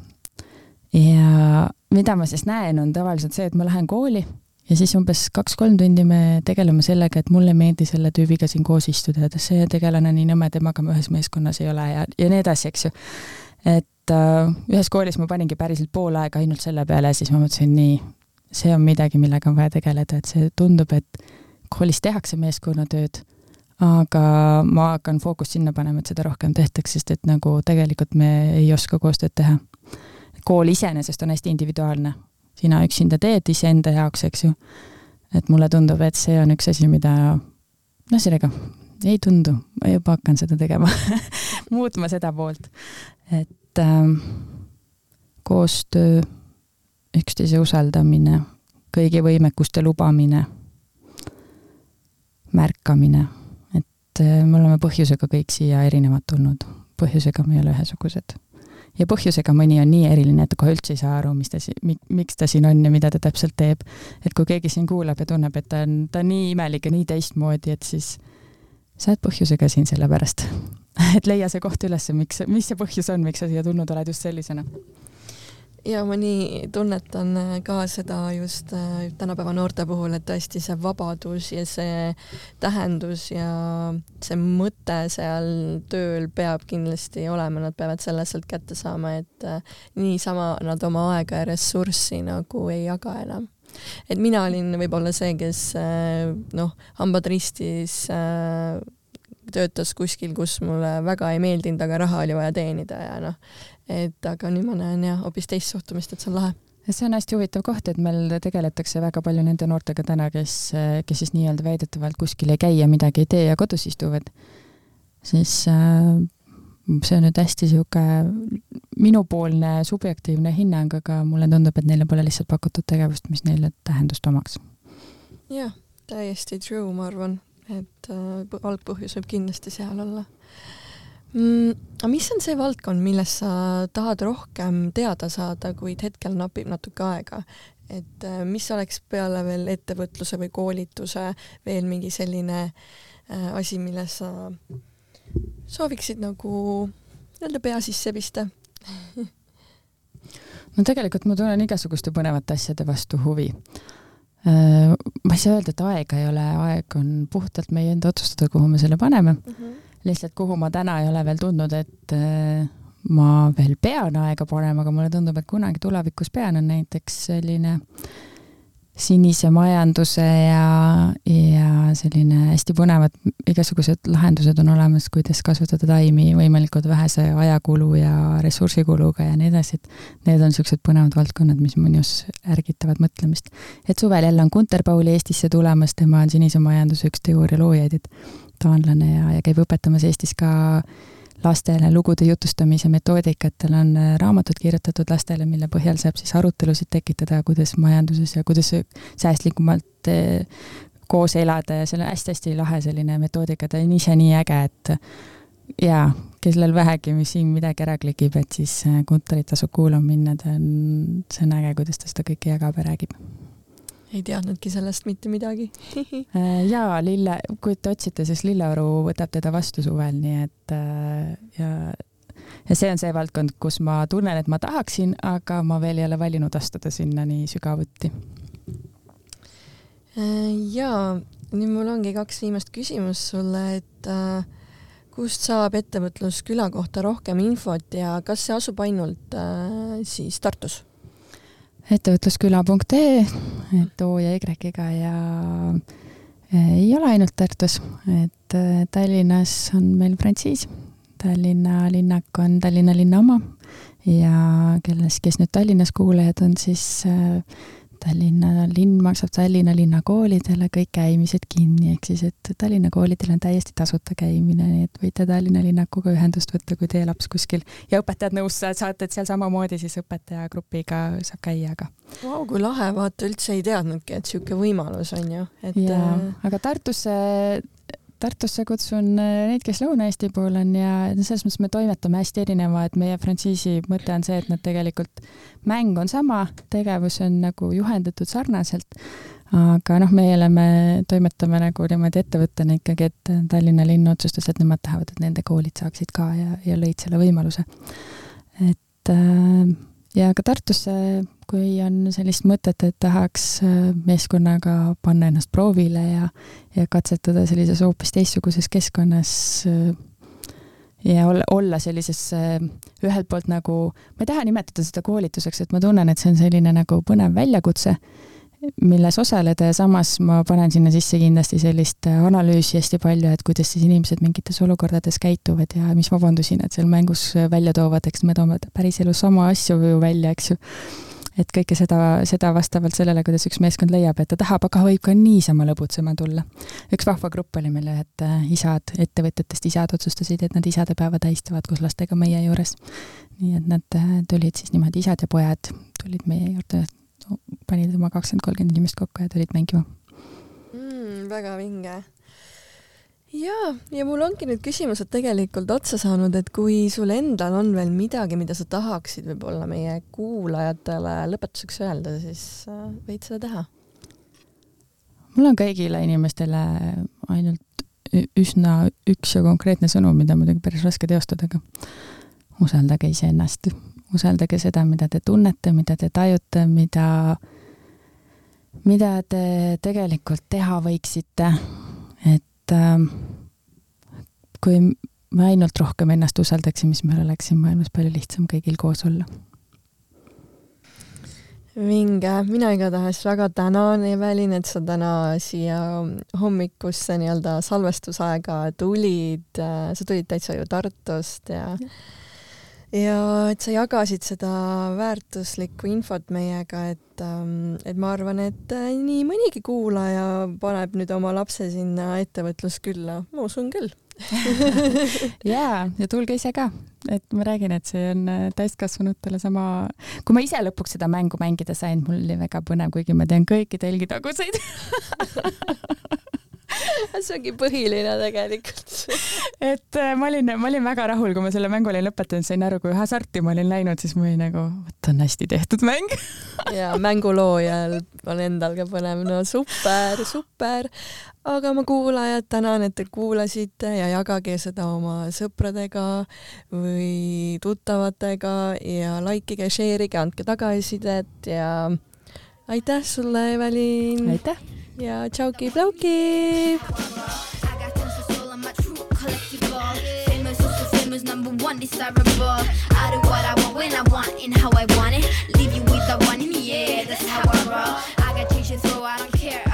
ja mida ma siis näen, on tavaliselt see, et ma lähen kooli ja siis umbes kaks-kolm tundi me tegeleme sellega, et mulle ei meeldi selle tüübiga siin koos istuda, et see tegelane on nii nõme, temaga me ühes meeskonnas ei ole ja, ja nii edasi, eks ju. et äh, ühes koolis ma paningi päriselt pool aega ainult selle peale ja siis ma mõtlesin, nii, see on midagi, millega on vaja tegeleda, et see tundub, et koolis tehakse meeskonnatööd, aga ma hakkan fookust sinna panema, et seda rohkem tehtaks, sest et nagu tegelikult me ei oska koostööd teha. kool iseenesest on hästi individuaalne, sina üksinda teed iseenda jaoks, eks ju. et mulle tundub, et see on üks asi, mida noh, sellega ei tundu, ma juba hakkan seda tegema <laughs> muutma seda poolt. et äh, koostöö, üksteise usaldamine, kõigi võimekuste lubamine, märkamine, et äh, me oleme põhjusega kõik siia erinevad tulnud, põhjusega me ei ole ühesugused ja põhjusega mõni on nii eriline, et kohe üldse ei saa aru, mis ta si-, mi-, miks ta siin on ja mida ta täpselt teeb. et kui keegi siin kuulab ja tunneb, et ta on, ta on nii imelik ja nii teistmoodi, et siis sa oled põhjusega siin sellepärast. <laughs> et leia see koht üles, miks, mis see põhjus on, miks sa siia tulnud oled just sellisena ja ma nii tunnetan äh, ka seda just äh, tänapäeva noorte puhul, et tõesti see vabadus ja see tähendus ja see mõte seal tööl peab kindlasti olema, nad peavad selle sealt kätte saama, et äh, niisama nad oma aega ja ressurssi nagu ei jaga enam. Et mina olin võib-olla see, kes noh, hambad ristis töötas kuskil, kus mulle väga ei meeldinud, aga raha oli vaja teenida ja noh, et aga nüüd ma näen jah, hoopis teist suhtumist, et see on lahe. See on hästi huvitav koht, et meil tegeletakse väga palju nende noortega täna, kes, kes siis nii-öelda väidetavalt kuskil ei käi ja midagi ei tee ja kodus istuvad, siis äh, see on nüüd hästi niisugune minupoolne subjektiivne hinnang, aga mulle tundub, et neile pole lihtsalt pakutud tegevust, mis neile tähendust omaks. jah, täiesti true, ma arvan, et äh, algpõhjus võib kindlasti seal olla mm,. aga mis on see valdkond, milles sa tahad rohkem teada saada, kuid hetkel napib natuke aega? et äh, mis oleks peale veel ettevõtluse või koolituse veel mingi selline äh, asi, milles sa sooviksid nagu nii-öelda pea sisse pista <laughs> no tegelikult ma tunnen igasuguste põnevate asjade vastu huvi äh, ma ei saa öelda, et aega ei ole, aeg on puhtalt meie enda otsustada, kuhu me selle paneme mm. -hmm lihtsalt kuhu ma täna ei ole veel tundnud, et äh, ma veel pean aega panema, aga mulle tundub, et kunagi tulevikus pean, on näiteks selline sinise majanduse ja, ja selline hästi põnevad igasugused lahendused on olemas, kuidas kasvatada taimi võimalikult vähese ajakulu ja ressursikuluga ja nii edasi, et need on niisugused põnevad valdkonnad, mis minus ärgitavad mõtlemist. et suvel jälle on Gunter Pauli Eestisse tulemas, tema on sinise majanduse üks teooria loojaid, et taanlane ja, ja käib õpetamas Eestis ka lastele lugude jutustamise metoodikat, tal on äh, raamatud kirjutatud lastele, mille põhjal saab siis arutelusid tekitada, kuidas majanduses ja kuidas säästlikumalt äh, koos elada ja see on hästi-hästi lahe selline metoodika, ta on ise nii äge, et jaa, kellel vähegi siin midagi ära klikib, et siis Gunterit äh, tasub kuulama minna, ta on, see on äge, kuidas ta seda kõike jagab ja räägib ei teadnudki sellest mitte midagi <laughs> äh, jaa, Lille, kui te otsite, siis Lilleoru võtab teda vastu suvel, nii et äh, ja ja see on see valdkond, kus ma tunnen, et ma tahaksin, aga ma veel ei ole valinud astuda sinna nii sügavuti. Äh, jaa, nüüd mul ongi kaks viimast küsimust sulle, et äh, kust saab ettevõtlusküla kohta rohkem infot ja kas see asub ainult äh, siis Tartus? ettevõtlusküla.ee, et O ja Y-ga ja eh, ei ole ainult Tartus, et eh, Tallinnas on meil frantsiis, Tallinna linnak on Tallinna linna oma ja kelles, kes nüüd Tallinnas kuulajad on, siis äh, Tallinna linn maksab Tallinna linna koolidele kõik käimised kinni, ehk siis et Tallinna koolidel on täiesti tasuta käimine, nii et võite Tallinna linnakuga ühendust võtta, kui teie laps kuskil ja õpetajad nõus saate, et seal samamoodi siis õpetajagrupiga saab käia, aga. Vau, kui lahe, vaata üldse ei teadnudki, et niisugune võimalus on ju, et. jaa, äh, aga Tartusse Tartusse kutsun äh, neid, kes Lõuna-Eesti pool on ja selles mõttes me toimetame hästi erineva, et meie frantsiisi mõte on see, et nad tegelikult, mäng on sama, tegevus on nagu juhendatud sarnaselt, aga noh, meie oleme, toimetame nagu niimoodi ettevõttena ikkagi, et Tallinna linn otsustas, et nemad tahavad, et nende koolid saaksid ka ja, ja lõid selle võimaluse. et äh, ja ka Tartusse kui on sellist mõtet, et tahaks äh, meeskonnaga panna ennast proovile ja, ja katsetada sellises hoopis teistsuguses keskkonnas äh, ja olla, olla sellises äh, ühelt poolt nagu, ma ei taha nimetada seda koolituseks, et ma tunnen, et see on selline nagu põnev väljakutse, milles osaleda ja samas ma panen sinna sisse kindlasti sellist analüüsi hästi palju, et kuidas siis inimesed mingites olukordades käituvad ja mis vabandusi nad seal mängus välja toovad, eks me toome päriselus sama asju ju välja, eks ju et kõike seda, seda vastavalt sellele, kuidas üks meeskond leiab, et ta tahab, aga võib ka niisama lõbutsema tulla. üks vahva grupp oli meil, et äh, isad, ettevõtjatest isad otsustasid, et nad isadepäeva tähistavad koos lastega meie juures. nii et nad äh, tulid siis niimoodi, isad ja pojad tulid meie juurde, panid oma kakskümmend, kolmkümmend inimest kokku ja tulid mängima mm,. väga vinge jaa, ja mul ongi nüüd küsimused tegelikult otsa saanud, et kui sul endal on veel midagi, mida sa tahaksid võib-olla meie kuulajatele lõpetuseks öelda, siis äh, võid seda teha. mul on kõigile inimestele ainult üsna üks ja konkreetne sõnum, mida muidugi päris raske teostada, aga usaldage iseennast, usaldage seda, mida te tunnete, mida te tajute, mida, mida te tegelikult teha võiksite, et et äh, kui me ainult rohkem ennast usaldaksime, siis meil oleks siin maailmas palju lihtsam kõigil koos olla. vinge, mina igatahes väga tänan, Evelin, et sa täna siia hommikusse nii-öelda salvestusaega tulid. sa tulid täitsa ju Tartust ja, ja ja et sa jagasid seda väärtuslikku infot meiega, et, ähm, et ma arvan, et äh, nii mõnigi kuulaja paneb nüüd oma lapse sinna ettevõtluskülla, ma usun küll. <laughs> Jaa, ja tulge ise ka, et ma räägin, et see on äh, täiskasvanutele sama, kui ma ise lõpuks seda mängu mängida sain, mul oli väga põnev, kuigi ma tean kõiki telgitaguseid <laughs> <laughs> see ongi põhiline tegelikult et äh, ma olin, ma olin väga rahul, kui ma selle mängu olin lõpetanud, sain aru, kui hasarti ma olin läinud, siis ma olin nagu, vot on hästi tehtud mäng <laughs> ja mänguloojal on endal ka põnev, no super, super. aga ma kuulajad tänan, et te kuulasite ja jagage seda oma sõpradega või tuttavatega ja like ige, share ige, andke tagasisidet ja aitäh sulle, Evelin. aitäh Ja, čauky, plavky. Number one desirable. I do what I want when I want and how I want it. Leave you with the one in the air. That's how I roll. I got changes, so I don't care.